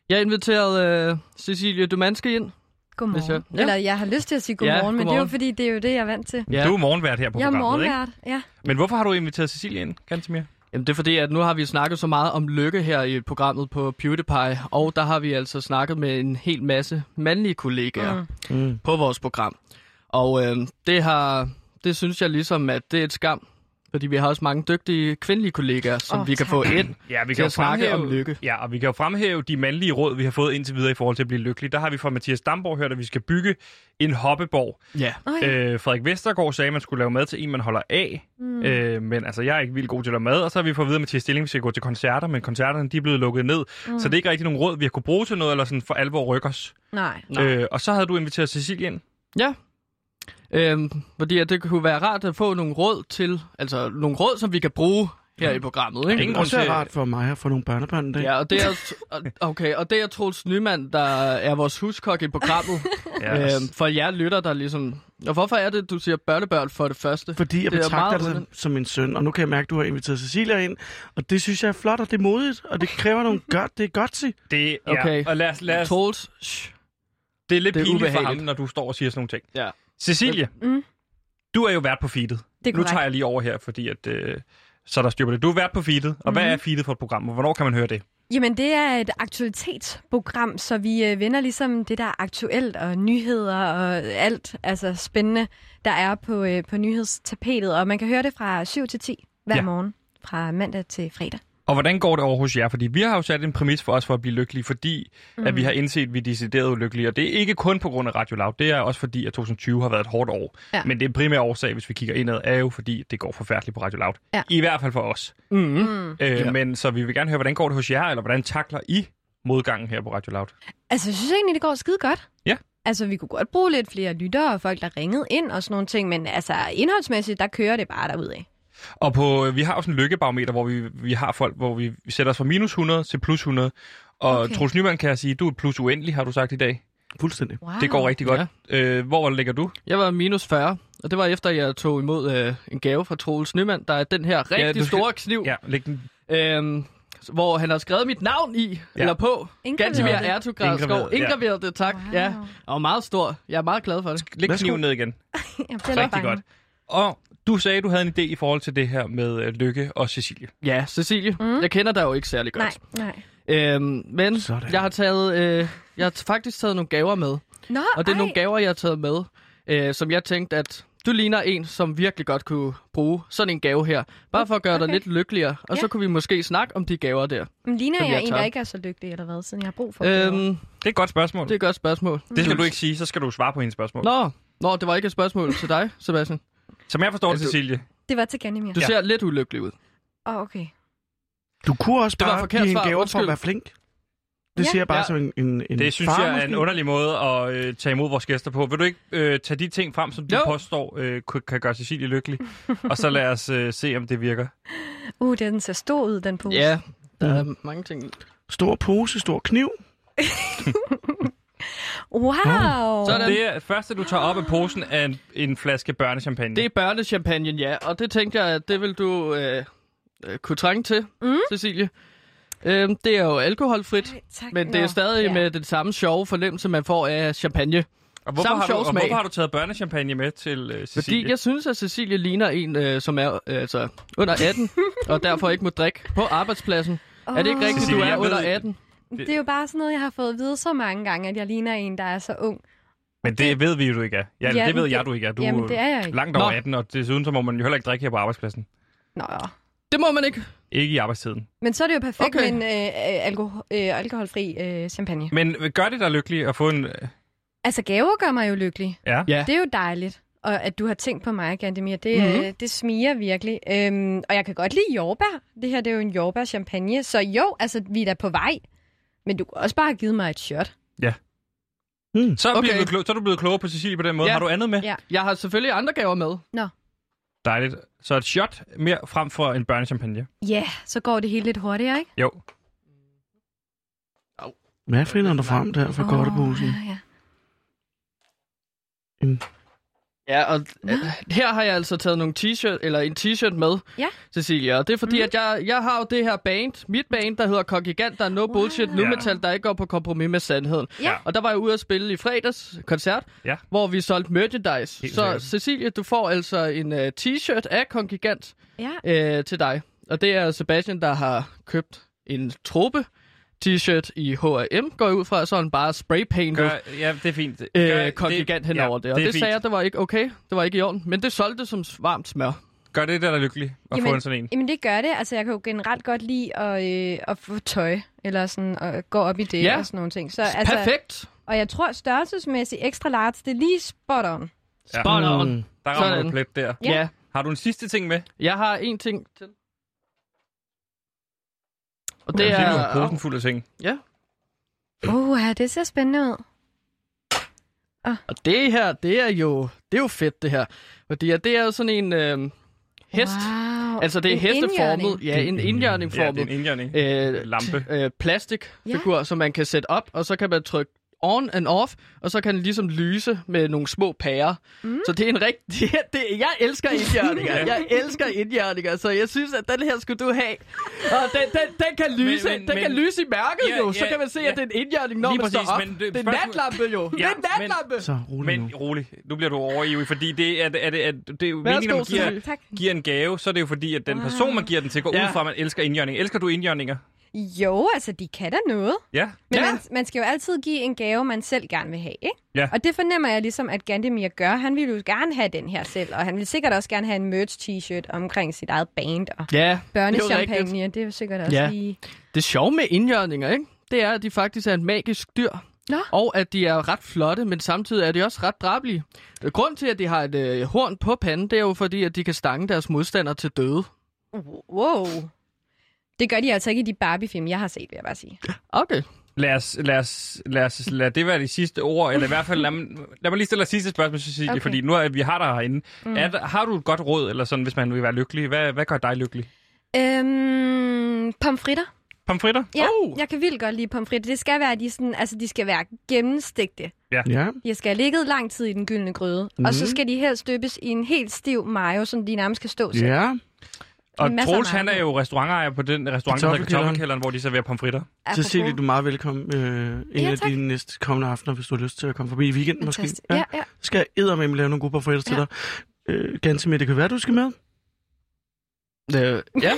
Speaker 3: Jeg inviterede uh, Cecilie Dumanske ind.
Speaker 11: Godmorgen.
Speaker 3: Jeg-
Speaker 11: Ja.
Speaker 3: ja.
Speaker 11: Eller jeg har lyst til at sige
Speaker 3: Ja,
Speaker 11: godmorgen, men det er jo
Speaker 3: godmorgen.
Speaker 11: fordi, det er jo det, jeg er vant til.
Speaker 3: Ja.
Speaker 2: Du er morgenvært her på
Speaker 11: Jeg er
Speaker 2: programmet, ikke?
Speaker 11: morgenvært, ja.
Speaker 2: Men hvorfor har du inviteret Cecilie ind, Gantemir?
Speaker 3: Jamen, det er fordi, at nu har vi snakket så meget om lykke her i programmet på PewDiePie, og der har vi altså snakket med en hel masse mandlige kollegaer
Speaker 11: Mm.
Speaker 1: Mm.
Speaker 3: på vores program. Og øh, det har, det synes jeg ligesom, at det er et skam, fordi vi har også mange dygtige kvindelige kollegaer, som
Speaker 11: Åh,
Speaker 3: vi kan
Speaker 11: tak.
Speaker 3: få ind
Speaker 2: Ja, vi
Speaker 3: til
Speaker 2: kan jo
Speaker 3: at snakke
Speaker 2: fremhæve,
Speaker 3: om lykke.
Speaker 2: Ja, og vi kan jo fremhæve de mandlige råd, vi har fået indtil videre i forhold til at blive lykkelig. Der har vi fra Mathias Damborg hørt, at vi skal bygge en hoppeborg.
Speaker 3: Ja.
Speaker 11: Oh.
Speaker 2: Øh, Frederik Vestergaard sagde, at man skulle lave mad til en, man holder af. Mm. Øh, men altså, jeg er ikke vildt god til at lave mad. Og så har vi fået at vide af Mathias Stilling, at vi skal gå til koncerter, men koncerterne de er blevet lukket ned. Mm. Så det er ikke rigtig nogen råd, vi har kunne bruge til noget, eller sådan for alvor rykke os.
Speaker 11: Nej.
Speaker 2: Øh, og så havde du inviteret Cecilie ind.
Speaker 3: Ja. Øhm, fordi at det kunne være rart at få nogle råd til, altså nogle råd, som vi kan bruge her i programmet, ikke?
Speaker 1: Så er det
Speaker 2: til-
Speaker 1: rart for mig at få nogle børnebørn en dag.
Speaker 3: Ja, og det er, okay, og det er Troels Nyman, der er vores huskok i programmet.
Speaker 2: Ja,
Speaker 3: øhm, for jer lytter, der ligesom... Og hvorfor er det, du siger børnebørn for det første?
Speaker 1: Fordi jeg
Speaker 3: Det er
Speaker 1: betragter dig som, min søn, og nu kan jeg mærke, at du har inviteret Cecilia ind, og det synes jeg er flot, og det er modigt, og det kræver nogle godt, det er godt sig.
Speaker 2: det, ja.
Speaker 3: Okay.
Speaker 2: Og lad os, lad os,
Speaker 3: Troels, shh.
Speaker 2: det er lidt
Speaker 3: det er
Speaker 2: pinligt for ham,
Speaker 3: ubehageligt.
Speaker 2: når du står og siger sådan nogle ting.
Speaker 3: Ja.
Speaker 2: Cecilie,
Speaker 11: Mm.
Speaker 2: du er jo vært på feedet.
Speaker 11: Det
Speaker 2: Nu tager jeg lige over her, fordi at, øh, så er der styr på det. Du er vært på feedet, og hvad
Speaker 11: Mhm.
Speaker 2: er feedet for et program, og hvornår kan man høre det?
Speaker 11: Jamen, det er et aktualitetsprogram, så vi øh, vender ligesom det, der er aktuelt, og nyheder og alt altså spændende, der er på, øh, på nyhedstapetet. Og man kan høre det fra 7 til 10 hver
Speaker 2: ja.
Speaker 11: morgen, fra mandag til fredag.
Speaker 2: Og hvordan går det over hos jer? Fordi vi har jo sat en præmis for os for at blive lykkelige, fordi mm. at vi har indset, at vi er decideret ulykkelige. Og det er ikke kun på grund af Radio Loud. Det er også fordi, at 2020 har været et hårdt år.
Speaker 11: Ja.
Speaker 2: Men det primære årsag, hvis vi kigger indad, er jo fordi, det går forfærdeligt på Radio Loud.
Speaker 11: Ja.
Speaker 2: I hvert fald for os.
Speaker 3: Mm-hmm.
Speaker 11: Mm.
Speaker 2: Øh,
Speaker 3: Ja.
Speaker 2: Men så vi vil gerne høre, hvordan går det hos jer, eller hvordan takler I modgangen her på Radio Loud?
Speaker 11: Altså, jeg synes egentlig, det går skide godt.
Speaker 2: Ja.
Speaker 11: Altså, vi kunne godt bruge lidt flere lyttere og folk, der ringede ind og sådan nogle ting, men altså, indholdsmæssigt, der kører det bare derudad.
Speaker 2: Og på, vi har jo sådan en lykkebarometer, hvor vi, vi har folk, hvor vi, vi sætter os fra minus 100 til plus 100. Og okay. Troels Nyman kan jeg sige, du er plus uendelig, har du sagt i dag.
Speaker 1: Fuldstændig.
Speaker 11: Wow.
Speaker 2: Det går rigtig godt.
Speaker 3: Ja.
Speaker 2: Øh, hvor ligger du?
Speaker 3: Jeg var minus 40, og det var efter, jeg tog imod øh, en gave fra Troels Nyman, der er den her rigtig ja,
Speaker 2: skal-
Speaker 3: store kniv,
Speaker 2: Ja, læg den.
Speaker 3: øhm, hvor han har skrevet mit navn i,
Speaker 2: Ja.
Speaker 3: eller på. Gantimir
Speaker 11: det.
Speaker 3: Ertugrad Skov.
Speaker 2: Indgraveret, ja.
Speaker 3: Det, tak.
Speaker 11: Wow.
Speaker 3: Ja, og meget stor. Jeg er meget glad for det.
Speaker 2: Læg kniven ned igen. Rigtig
Speaker 11: bange.
Speaker 2: godt. Og du sagde, du havde en idé i forhold til det her med øh, Lykke og Cecilie.
Speaker 3: Ja, Cecilie,
Speaker 11: Mm.
Speaker 3: mm. jeg kender dig jo ikke særlig
Speaker 11: Nej,
Speaker 3: godt.
Speaker 11: nej.
Speaker 3: Øhm, men
Speaker 1: Sådan.
Speaker 3: jeg har taget, øh, jeg har faktisk taget nogle gaver med.
Speaker 11: Nå,
Speaker 3: Og det er
Speaker 11: ej.
Speaker 3: nogle gaver, jeg har taget med, øh, som jeg tænkte, at du ligner en, som virkelig godt kunne bruge sådan en gave her. Bare for at gøre dig
Speaker 11: Okay.
Speaker 3: lidt lykkeligere. Og
Speaker 11: Ja.
Speaker 3: så kunne vi måske snakke om de gaver der.
Speaker 11: Men ligner jeg
Speaker 3: jeg
Speaker 11: en, der ikke er så lykkelig, eller hvad, siden jeg har brug for det?
Speaker 3: Øhm,
Speaker 2: Det er et godt spørgsmål.
Speaker 3: det er et godt spørgsmål.
Speaker 2: Det skal du ikke sige, så skal du svare på hendes spørgsmål.
Speaker 3: Nå, Nå, det var ikke et spørgsmål til dig, Sebastian.
Speaker 2: Som jeg forstår det,
Speaker 3: Altså,
Speaker 2: Cecilie.
Speaker 11: Det var til Ganymir.
Speaker 3: Du
Speaker 2: Ja.
Speaker 3: ser lidt ulykkelig ud.
Speaker 11: Åh, oh, okay.
Speaker 1: Du kunne også
Speaker 3: Det var
Speaker 1: bare give en gave for at være flink. Det
Speaker 11: Ja.
Speaker 1: siger jeg bare
Speaker 3: Ja.
Speaker 1: som en, en, en
Speaker 2: Det synes
Speaker 1: far,
Speaker 2: jeg er en
Speaker 1: måske.
Speaker 2: underlig måde at øh, tage imod vores gæster på. Vil du ikke øh, tage de ting frem, som du
Speaker 3: Jo.
Speaker 2: påstår øh, kan gøre Cecilie lykkelig? og så lad os øh, se, om det virker.
Speaker 11: Uh, den ser stor ud, den pose.
Speaker 3: Ja, der er mange ting.
Speaker 1: Stor pose, stor kniv.
Speaker 11: Wow.
Speaker 3: Sådan.
Speaker 2: Det er, første, du tager op af posen, er en, en flaske børnechampagne.
Speaker 3: Det er børnechampagne, ja. Og det tænkte jeg, at det vil du øh, øh, kunne trænge til,
Speaker 11: Mm.
Speaker 3: Cecilie. Øhm, det er jo alkoholfrit,
Speaker 11: Ej, tak.
Speaker 3: men det er
Speaker 11: Nå,
Speaker 3: stadig
Speaker 11: ja.
Speaker 3: med den samme sjove fornemmelse, man får af champagne.
Speaker 2: og, hvorfor
Speaker 3: samme
Speaker 2: har du,
Speaker 3: sjov
Speaker 2: og
Speaker 3: smag.
Speaker 2: hvorfor har du taget børnechampagne med til øh, Cecilie?
Speaker 3: Fordi jeg synes, at Cecilie ligner en, øh, som er øh, altså, under 18, og derfor ikke må drikke på arbejdspladsen. Er det ikke rigtigt,
Speaker 2: Cecilie,
Speaker 3: du er
Speaker 2: jeg ved-
Speaker 3: under 18?
Speaker 11: Det er jo bare sådan noget, jeg har fået at vide så mange gange, at jeg ligner en, der er så ung.
Speaker 2: Men det ved vi jo, du ikke er. Ja,
Speaker 11: Ja,
Speaker 2: det ved jeg,
Speaker 11: det-
Speaker 2: du ikke er. Du
Speaker 11: jamen, det er jeg ikke.
Speaker 2: langt over
Speaker 3: Nå.
Speaker 2: 18, og desuden så må man jo heller ikke drikke her på arbejdspladsen.
Speaker 11: Nå,
Speaker 3: Det må man ikke.
Speaker 2: Ikke i arbejdstiden.
Speaker 11: men så er det jo perfekt
Speaker 3: Okay.
Speaker 11: med en øh, alkohol, øh, alkoholfri øh, champagne.
Speaker 2: Men gør det dig lykkelig at få en... øh,
Speaker 11: Altså, gaver gør mig jo lykkelig.
Speaker 2: Ja.
Speaker 3: Ja.
Speaker 11: Det er jo dejligt. Og at du har tænkt på mig, Gandemir, det,
Speaker 3: Mhm.
Speaker 11: mm-hmm. øh, det smiger virkelig. Øhm, og jeg kan godt lide jordbær. Det her det er jo en jordbær-champagne. Så jo, altså, vi er da på vej. Men du kan også bare have givet mig et shot.
Speaker 1: Hmm.
Speaker 2: Så, okay.
Speaker 3: Okay.
Speaker 2: bliver du klo- så er du blevet klogere på Cecilie på den måde.
Speaker 3: Ja.
Speaker 2: Har du andet med?
Speaker 11: Ja.
Speaker 3: Jeg har selvfølgelig andre gaver med.
Speaker 2: Dejligt. Så et shot mere frem for en børnechampagne.
Speaker 11: Ja, yeah, så går det hele lidt hurtigere, ikke?
Speaker 2: Jo.
Speaker 1: Hvad finder du frem der fra oh, godteposen?
Speaker 11: ja, ja.
Speaker 3: Ja, og øh, her har jeg altså taget nogle t-shirt, eller en t-shirt med,
Speaker 11: Ja.
Speaker 3: Cecilia. Og det er fordi, mm. at jeg, jeg har jo det her band, mit band, der hedder Kongigant, der er no wow. bullshit, nu
Speaker 2: Ja.
Speaker 3: metal, der ikke går på kompromis med sandheden.
Speaker 11: Ja.
Speaker 3: Og der var jeg ude at spille i fredags koncert,
Speaker 2: Ja.
Speaker 3: hvor vi solgte merchandise.
Speaker 2: Helt
Speaker 3: Så
Speaker 2: sikkert.
Speaker 3: Cecilia, du får altså en uh, t-shirt af Kongigant
Speaker 11: ja.
Speaker 3: uh, til dig. Og det er Sebastian, der har købt en trope t-shirt i H&M, går jeg ud fra, så den bare spraypainted.
Speaker 2: Gør, ja, det er fint. Gør,
Speaker 3: Øh, kongigant henover
Speaker 2: ja,
Speaker 3: det. Og det, det
Speaker 2: fint.
Speaker 3: sagde jeg, det var ikke okay. Det var ikke i orden. Men det solgte som varmt smør.
Speaker 2: Gør det der er lykkelig at
Speaker 11: Jamen,
Speaker 2: få en sådan en?
Speaker 11: Jamen, det gør det. Altså, jeg kan jo generelt godt lide at, øh, at få tøj, eller sådan, at gå op i det
Speaker 3: Ja.
Speaker 11: og sådan nogle ting. Så, altså,
Speaker 3: Perfekt.
Speaker 11: Og jeg tror, størrelsesmæssigt extra large, det er lige spot on.
Speaker 2: Ja.
Speaker 3: Spot on.
Speaker 1: Mm.
Speaker 2: Der rammer
Speaker 3: Sådan.
Speaker 2: du plet der.
Speaker 3: Ja. ja.
Speaker 2: Har du en sidste ting med?
Speaker 3: Jeg har en ting til. Og
Speaker 2: Det
Speaker 3: det
Speaker 2: er... Du
Speaker 3: er...
Speaker 2: posen fuld af ting.
Speaker 11: Uh, ja, det ser spændende ud.
Speaker 3: Og det her, det er jo, det er jo fedt, det her. Fordi det er jo sådan en øh, hest.
Speaker 11: Wow.
Speaker 3: Altså, det er
Speaker 11: En
Speaker 3: hesteformet. Ja, en indjørning
Speaker 2: Ja, det er
Speaker 3: formet.
Speaker 2: en indjørning.
Speaker 3: øh,
Speaker 2: Lampe.
Speaker 3: øh, plastikfigur, ja. som man kan sætte op, og så kan man trykke on and off, og så kan den ligesom lyse med nogle små pærer. Mm. Så det er en rigtig... Det, det, jeg elsker indjørninger. jeg elsker indjørninger, så jeg synes, at den her skulle du have. Og den, den, den kan lyse,
Speaker 2: Men-
Speaker 3: men,
Speaker 2: men-
Speaker 3: den kan
Speaker 2: men-
Speaker 3: lyse i mærket
Speaker 2: Ja,
Speaker 3: jo. Så
Speaker 2: ja,
Speaker 3: kan man se,
Speaker 2: ja.
Speaker 3: at det er en indjørning, når
Speaker 2: Lige
Speaker 3: man
Speaker 2: præcis,
Speaker 3: står op.
Speaker 2: men det-
Speaker 3: det, er en natlampe jo. det
Speaker 2: Ja,
Speaker 3: er en
Speaker 2: men-
Speaker 3: natlampe.
Speaker 1: Så rolig
Speaker 2: Men
Speaker 1: nu.
Speaker 2: rolig, nu bliver du overivrig, fordi det er, er, det, er, det, er, det er jo meningen, når man giver, giver en gave, så er det jo fordi, at den person, man giver den til, går
Speaker 3: Ja.
Speaker 2: ud fra, at man elsker indjørning. Elsker du indjørninger?
Speaker 11: Jo, altså, de kan da noget.
Speaker 2: Ja.
Speaker 11: Men
Speaker 3: Ja.
Speaker 11: man, man skal jo altid give en gave, man selv gerne vil have, ikke?
Speaker 2: Ja.
Speaker 11: Og det fornemmer jeg ligesom, at Gandemir gør. Han vil jo gerne have den her selv, og han vil sikkert også gerne have en merch-t-shirt omkring sit eget band og
Speaker 3: Ja, det er
Speaker 11: børnechampagne. Det er jo sikkert også
Speaker 3: Ja.
Speaker 11: lige...
Speaker 3: Det sjove med indjørninger, ikke? det er, at de faktisk er et magisk dyr.
Speaker 11: Nå.
Speaker 3: Og at de er ret flotte, men samtidig er de også ret drabelige. Grund til, at de har et øh, horn på panden, det er jo fordi, at de kan stange deres modstandere til døde.
Speaker 11: Wow. Det gør de altså ikke i de Barbie-film, jeg har set, vil jeg bare sige.
Speaker 3: Okay.
Speaker 2: Lad os, lad, os, lad, os, lad det være de sidste ord, eller i hvert fald, lad, mig- lad mig lige stille dig sidste spørgsmål, Cecilie, okay. Fordi nu er vi har dig herinde. Mm. Er har du et godt råd, eller sådan, hvis man vil være lykkelig? Hvad, hvad gør dig lykkelig?
Speaker 11: Øhm, pomfritter.
Speaker 2: Pomfritter?
Speaker 11: Ja,
Speaker 3: Oh.
Speaker 11: jeg kan vildt godt lide pomfritter. Det skal være, de, sådan, altså, de skal være gennemstegte.
Speaker 1: Ja.
Speaker 11: De skal have ligget lang tid i den gyldne gryde. Mm. Og så skal de helst døbes i en helt stiv mayo, som de nærmest kan stå selv.
Speaker 1: Ja.
Speaker 2: Og Troels, han er jo restaurantejer på den restaurant, der hedder
Speaker 1: Kartoffelkælderen.
Speaker 2: Hvor de serverer pomfritter.
Speaker 11: Apropos.
Speaker 1: Cecilie, du er meget velkommen øh, en
Speaker 11: Ja,
Speaker 1: af de næste kommende aftener, hvis du har lyst til at komme forbi i weekenden måske.
Speaker 11: Ja, ja.
Speaker 1: Så skal jeg eddermame lave nogle gode pomfritter til dig. Øh, ganske med, det kan være, du skal med.
Speaker 3: Øh, ja.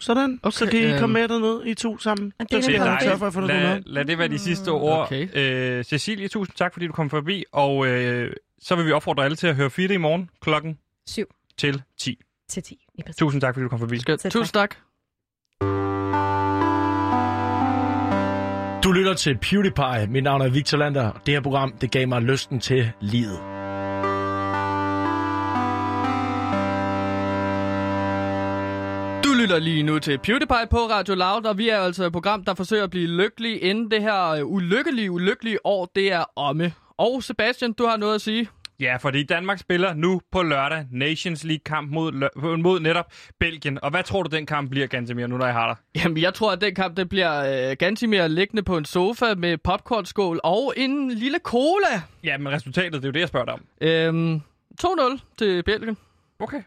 Speaker 1: Sådan.
Speaker 3: Okay,
Speaker 1: så kan I
Speaker 3: øhm.
Speaker 1: komme med derned, I to sammen.
Speaker 11: Og det er
Speaker 1: sørge for at få noget
Speaker 2: lad,
Speaker 1: med.
Speaker 2: lad det være de sidste ord.
Speaker 3: Okay.
Speaker 2: Øh, Cecilie, tusind tak, fordi du kom forbi. Og øh, så vil vi opfordre alle til at høre Fitte i morgen klokken
Speaker 11: Syv
Speaker 2: til 10.
Speaker 11: til 10. Lige præcis.
Speaker 2: Tusind tak, fordi du kom forbi.
Speaker 3: Skønt. Tusind tak.
Speaker 12: Du lytter til PewDiePie. Mit navn er Victor Lander. og Det her program, det gav mig lysten til livet.
Speaker 3: Du lytter lige nu til PewDiePie på Radio Loud, og vi er altså et program, der forsøger at blive lykkelige, inden det her øh, ulykkelige, ulykkelige år, det er omme. Og Sebastian, du har noget at sige.
Speaker 2: Ja, fordi Danmark spiller nu på lørdag Nations League-kamp mod, lø- mod netop Belgien. Og hvad tror du, den kamp bliver, Gantemir, nu når jeg har dig?
Speaker 3: Jamen, jeg tror, at den kamp, det bliver øh, Gantimir liggende på en sofa med popcornskål og en lille cola.
Speaker 2: Ja, men resultatet, det er jo det, jeg spørger dig om.
Speaker 3: Øhm, 2-0 til Belgien.
Speaker 2: Okay.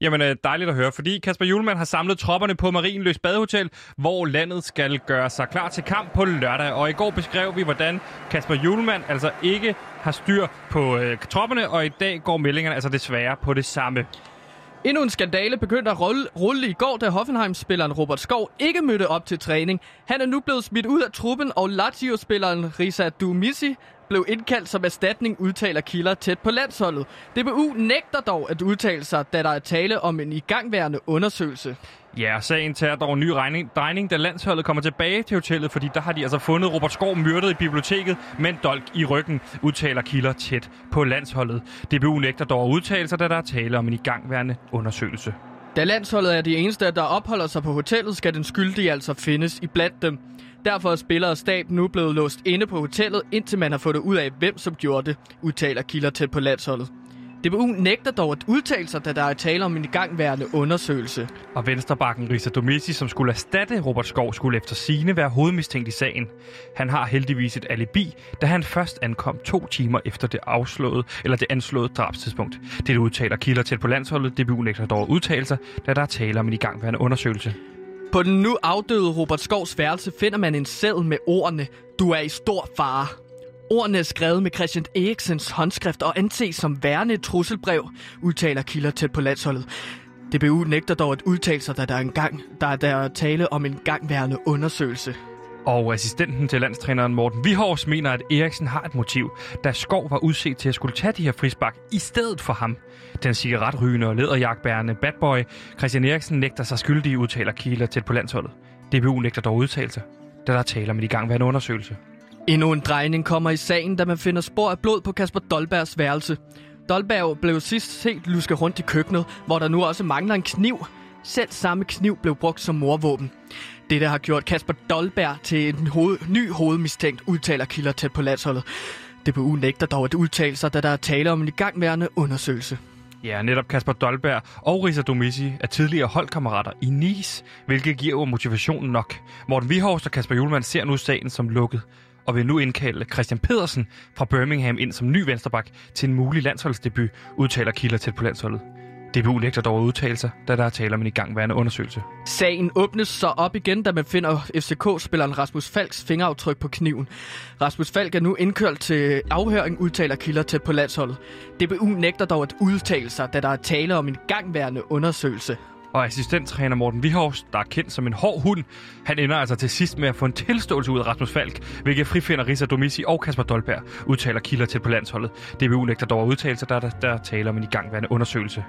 Speaker 2: Jamen, øh, dejligt at høre, fordi Kasper Julemand har samlet tropperne på Marienløs Badehotel, hvor landet skal gøre sig klar til kamp på lørdag. Og i går beskrev vi, hvordan Kasper Julemand altså ikke har styr på øh, tropperne, og i dag går meldingerne altså desværre på det samme.
Speaker 3: Endnu en skandale begyndte at rulle, rulle i går, da Hoffenheim-spilleren Robert Skov ikke mødte op til træning. Han er nu blevet smidt ud af truppen, og Lazio-spilleren Risa Dumisi blev indkaldt som erstatning, udtaler kilder tæt på landsholdet. DBU nægter dog at udtale sig, da der er tale om en igangværende undersøgelse.
Speaker 2: Ja, sagen tager dog en ny regning, drejning, da landsholdet kommer tilbage til hotellet, fordi der har de altså fundet Robert Skov myrdet i biblioteket med en dolk i ryggen, udtaler kilder tæt på landsholdet. DBU nægter dog at udtale sig, da der er tale om en igangværende undersøgelse.
Speaker 3: Da landsholdet er de eneste, der opholder sig på hotellet, skal den skyldige altså findes i blandt dem. Derfor er spiller og stab nu blevet låst inde på hotellet, indtil man har fundet ud af, hvem som gjorde det, udtaler kilder tæt på landsholdet. DBU nægter dog at udtale sig, da der er tale om en igangværende undersøgelse.
Speaker 2: Og venstrebakken Risa Domisi, som skulle erstatte Robert Skov, skulle efter sine være hovedmistænkt i sagen. Han har heldigvis et alibi, da han først ankom to timer efter det afslåede, eller det anslåede drabstidspunkt. Det udtaler kilder tæt på landsholdet. DBU nægter dog at udtale sig, da der er tale om en igangværende undersøgelse.
Speaker 3: På den nu afdøde Robert Skovs værelse finder man en seddel med ordene, du er i stor fare. Ordene er skrevet med Christian Eriksens håndskrift og anses som værende et trusselbrev, udtaler kilder tæt på landsholdet. DBU nægter dog at udtale sig, da der er, en gang, der er der tale om en gangværende undersøgelse.
Speaker 2: Og assistenten til landstræneren Morten Vihors mener, at Eriksen har et motiv, da Skov var udset til at skulle tage de her frisbak i stedet for ham. Den cigaretrygende og lederjagtbærende badboy Christian Eriksen nægter sig skyldig, udtaler kilder tæt på landsholdet. DBU nægter dog udtalelse, da der taler med om en igangværende undersøgelse.
Speaker 3: Endnu en drejning kommer i sagen, da man finder spor af blod på Kasper Dolbergs værelse. Dolberg blev sidst set luske rundt i køkkenet, hvor der nu også mangler en kniv. Selv samme kniv blev brugt som morvåben. Dette har gjort Kasper Dolberg til en hoved, ny hovedmistænkt, udtaler kilder tæt på landsholdet. DBU nægter dog at udtale sig, da der er tale om en igangværende undersøgelse.
Speaker 2: Ja, netop Kasper Dolberg og Risa Domisi er tidligere holdkammerater i Nice, hvilket giver jo motivationen nok. Morten Vihorst og Kasper Julemand ser nu sagen som lukket og vil nu indkalde Christian Pedersen fra Birmingham ind som ny vensterbak til en mulig landsholdsdebut, udtaler kilder tæt på landsholdet. DBU nægter dog udtalelser, da der er tale om en igangværende undersøgelse.
Speaker 3: Sagen åbnes så op igen, da man finder FCK-spilleren Rasmus Falks fingeraftryk på kniven. Rasmus Falk er nu indkørt til afhøring, udtaler kilder tæt på landsholdet. DBU nægter dog at udtale sig, da der er tale om en gangværende undersøgelse.
Speaker 2: Og assistenttræner Morten Vihorst, der er kendt som en hård hund, han ender altså til sidst med at få en tilståelse ud af Rasmus Falk, hvilket frifinder Risa Domisi og Kasper Dolberg, udtaler kilder til på landsholdet. DBU nægter dog at udtale sig, der, der, der taler om en igangværende undersøgelse.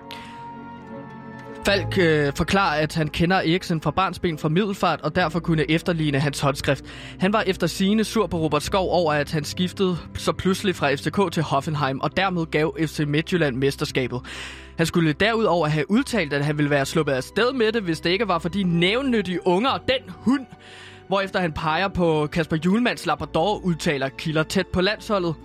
Speaker 3: Falk øh, forklarer, at han kender Eriksen fra barnsben fra Middelfart, og derfor kunne efterligne hans håndskrift. Han var efter sine sur på Robert Skov over, at han skiftede så pludselig fra FCK til Hoffenheim, og dermed gav FC Midtjylland mesterskabet. Han skulle derudover have udtalt, at han ville være sluppet af sted med det, hvis det ikke var for de nævnnyttige unger og den hund. Hvorefter han peger på Kasper Julmans Labrador, udtaler kilder tæt på landsholdet.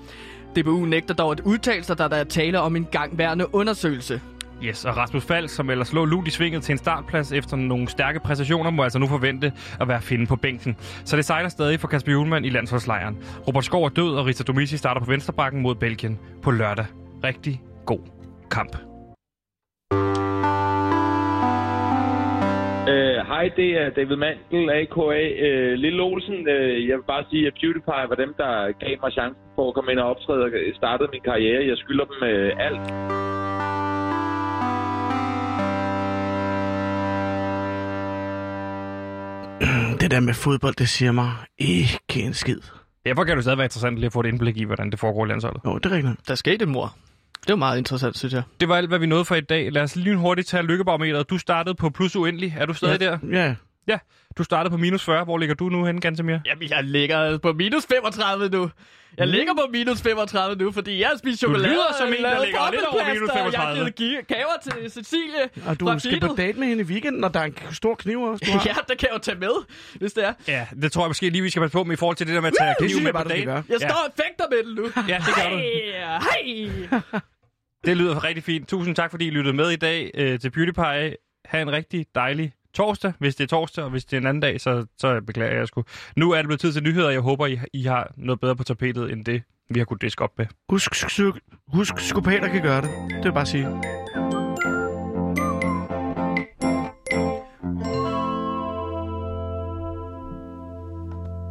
Speaker 3: DBU nægter dog at udtale sig, da der er tale om en gangværende undersøgelse.
Speaker 2: Yes, og Rasmus Falk, som ellers lå lunt i svinget til en startplads efter nogle stærke præstationer, må altså nu forvente at være finde på bænken. Så det sejler stadig for Kasper Julemand i landsholdslejren. Robert Skov er død, og Rita Domisi starter på venstrebakken mod Belgien på lørdag. Rigtig god kamp.
Speaker 13: Hej, uh, det er David Mandel, a.k.a. Uh, Lille Olsen. Uh, jeg vil bare sige, at PewDiePie var dem, der gav mig chancen for at komme ind og optræde og startede min karriere. Jeg skylder dem uh, alt.
Speaker 1: Det der med fodbold, det siger mig ikke en skid.
Speaker 2: Derfor kan det stadig være interessant lige at få et indblik i, hvordan det foregår i landsholdet.
Speaker 1: Jo, det er rigtigt.
Speaker 3: Der skete mor. Det var meget interessant, synes jeg.
Speaker 2: Det var alt, hvad vi nåede for i dag. Lad os lige hurtigt tage lykkebarometeret. Du startede på plus uendelig. Er du stadig
Speaker 1: ja,
Speaker 2: der?
Speaker 1: Ja.
Speaker 2: Ja, du startede på minus 40. Hvor ligger du nu henne, Gantemir?
Speaker 3: Jamen, jeg ligger på minus 35 nu. Jeg mm. ligger på minus 35 nu, fordi jeg spist chokolade.
Speaker 2: Du lyder som en, der ligger lidt over minus
Speaker 3: bobleplaster,
Speaker 2: 35.
Speaker 3: Jeg har givet gaver til Cecilie
Speaker 1: Og du skal på date med hende i weekenden, og der er en stor kniv også, du har.
Speaker 3: Ja, det kan jeg jo tage med, hvis det er.
Speaker 2: Ja, det tror jeg måske lige, vi skal passe på med i forhold til det der med at tage kniv med på
Speaker 1: gøre.
Speaker 3: Jeg står og fægter med den nu.
Speaker 2: Ja, det gør du.
Speaker 3: Hej, hej.
Speaker 2: Det lyder rigtig fint. Tusind tak, fordi I lyttede med i dag øh, til PewDiePie. Ha' en rigtig dejlig torsdag, hvis det er torsdag, og hvis det er en anden dag, så, så beklager jeg sgu. Nu er det blevet tid til nyheder, og jeg håber, I, I har noget bedre på tapetet, end det, vi har kunnet diske op med.
Speaker 1: Husk, husk, husk, psykopater kan gøre det. Det vil jeg bare sige.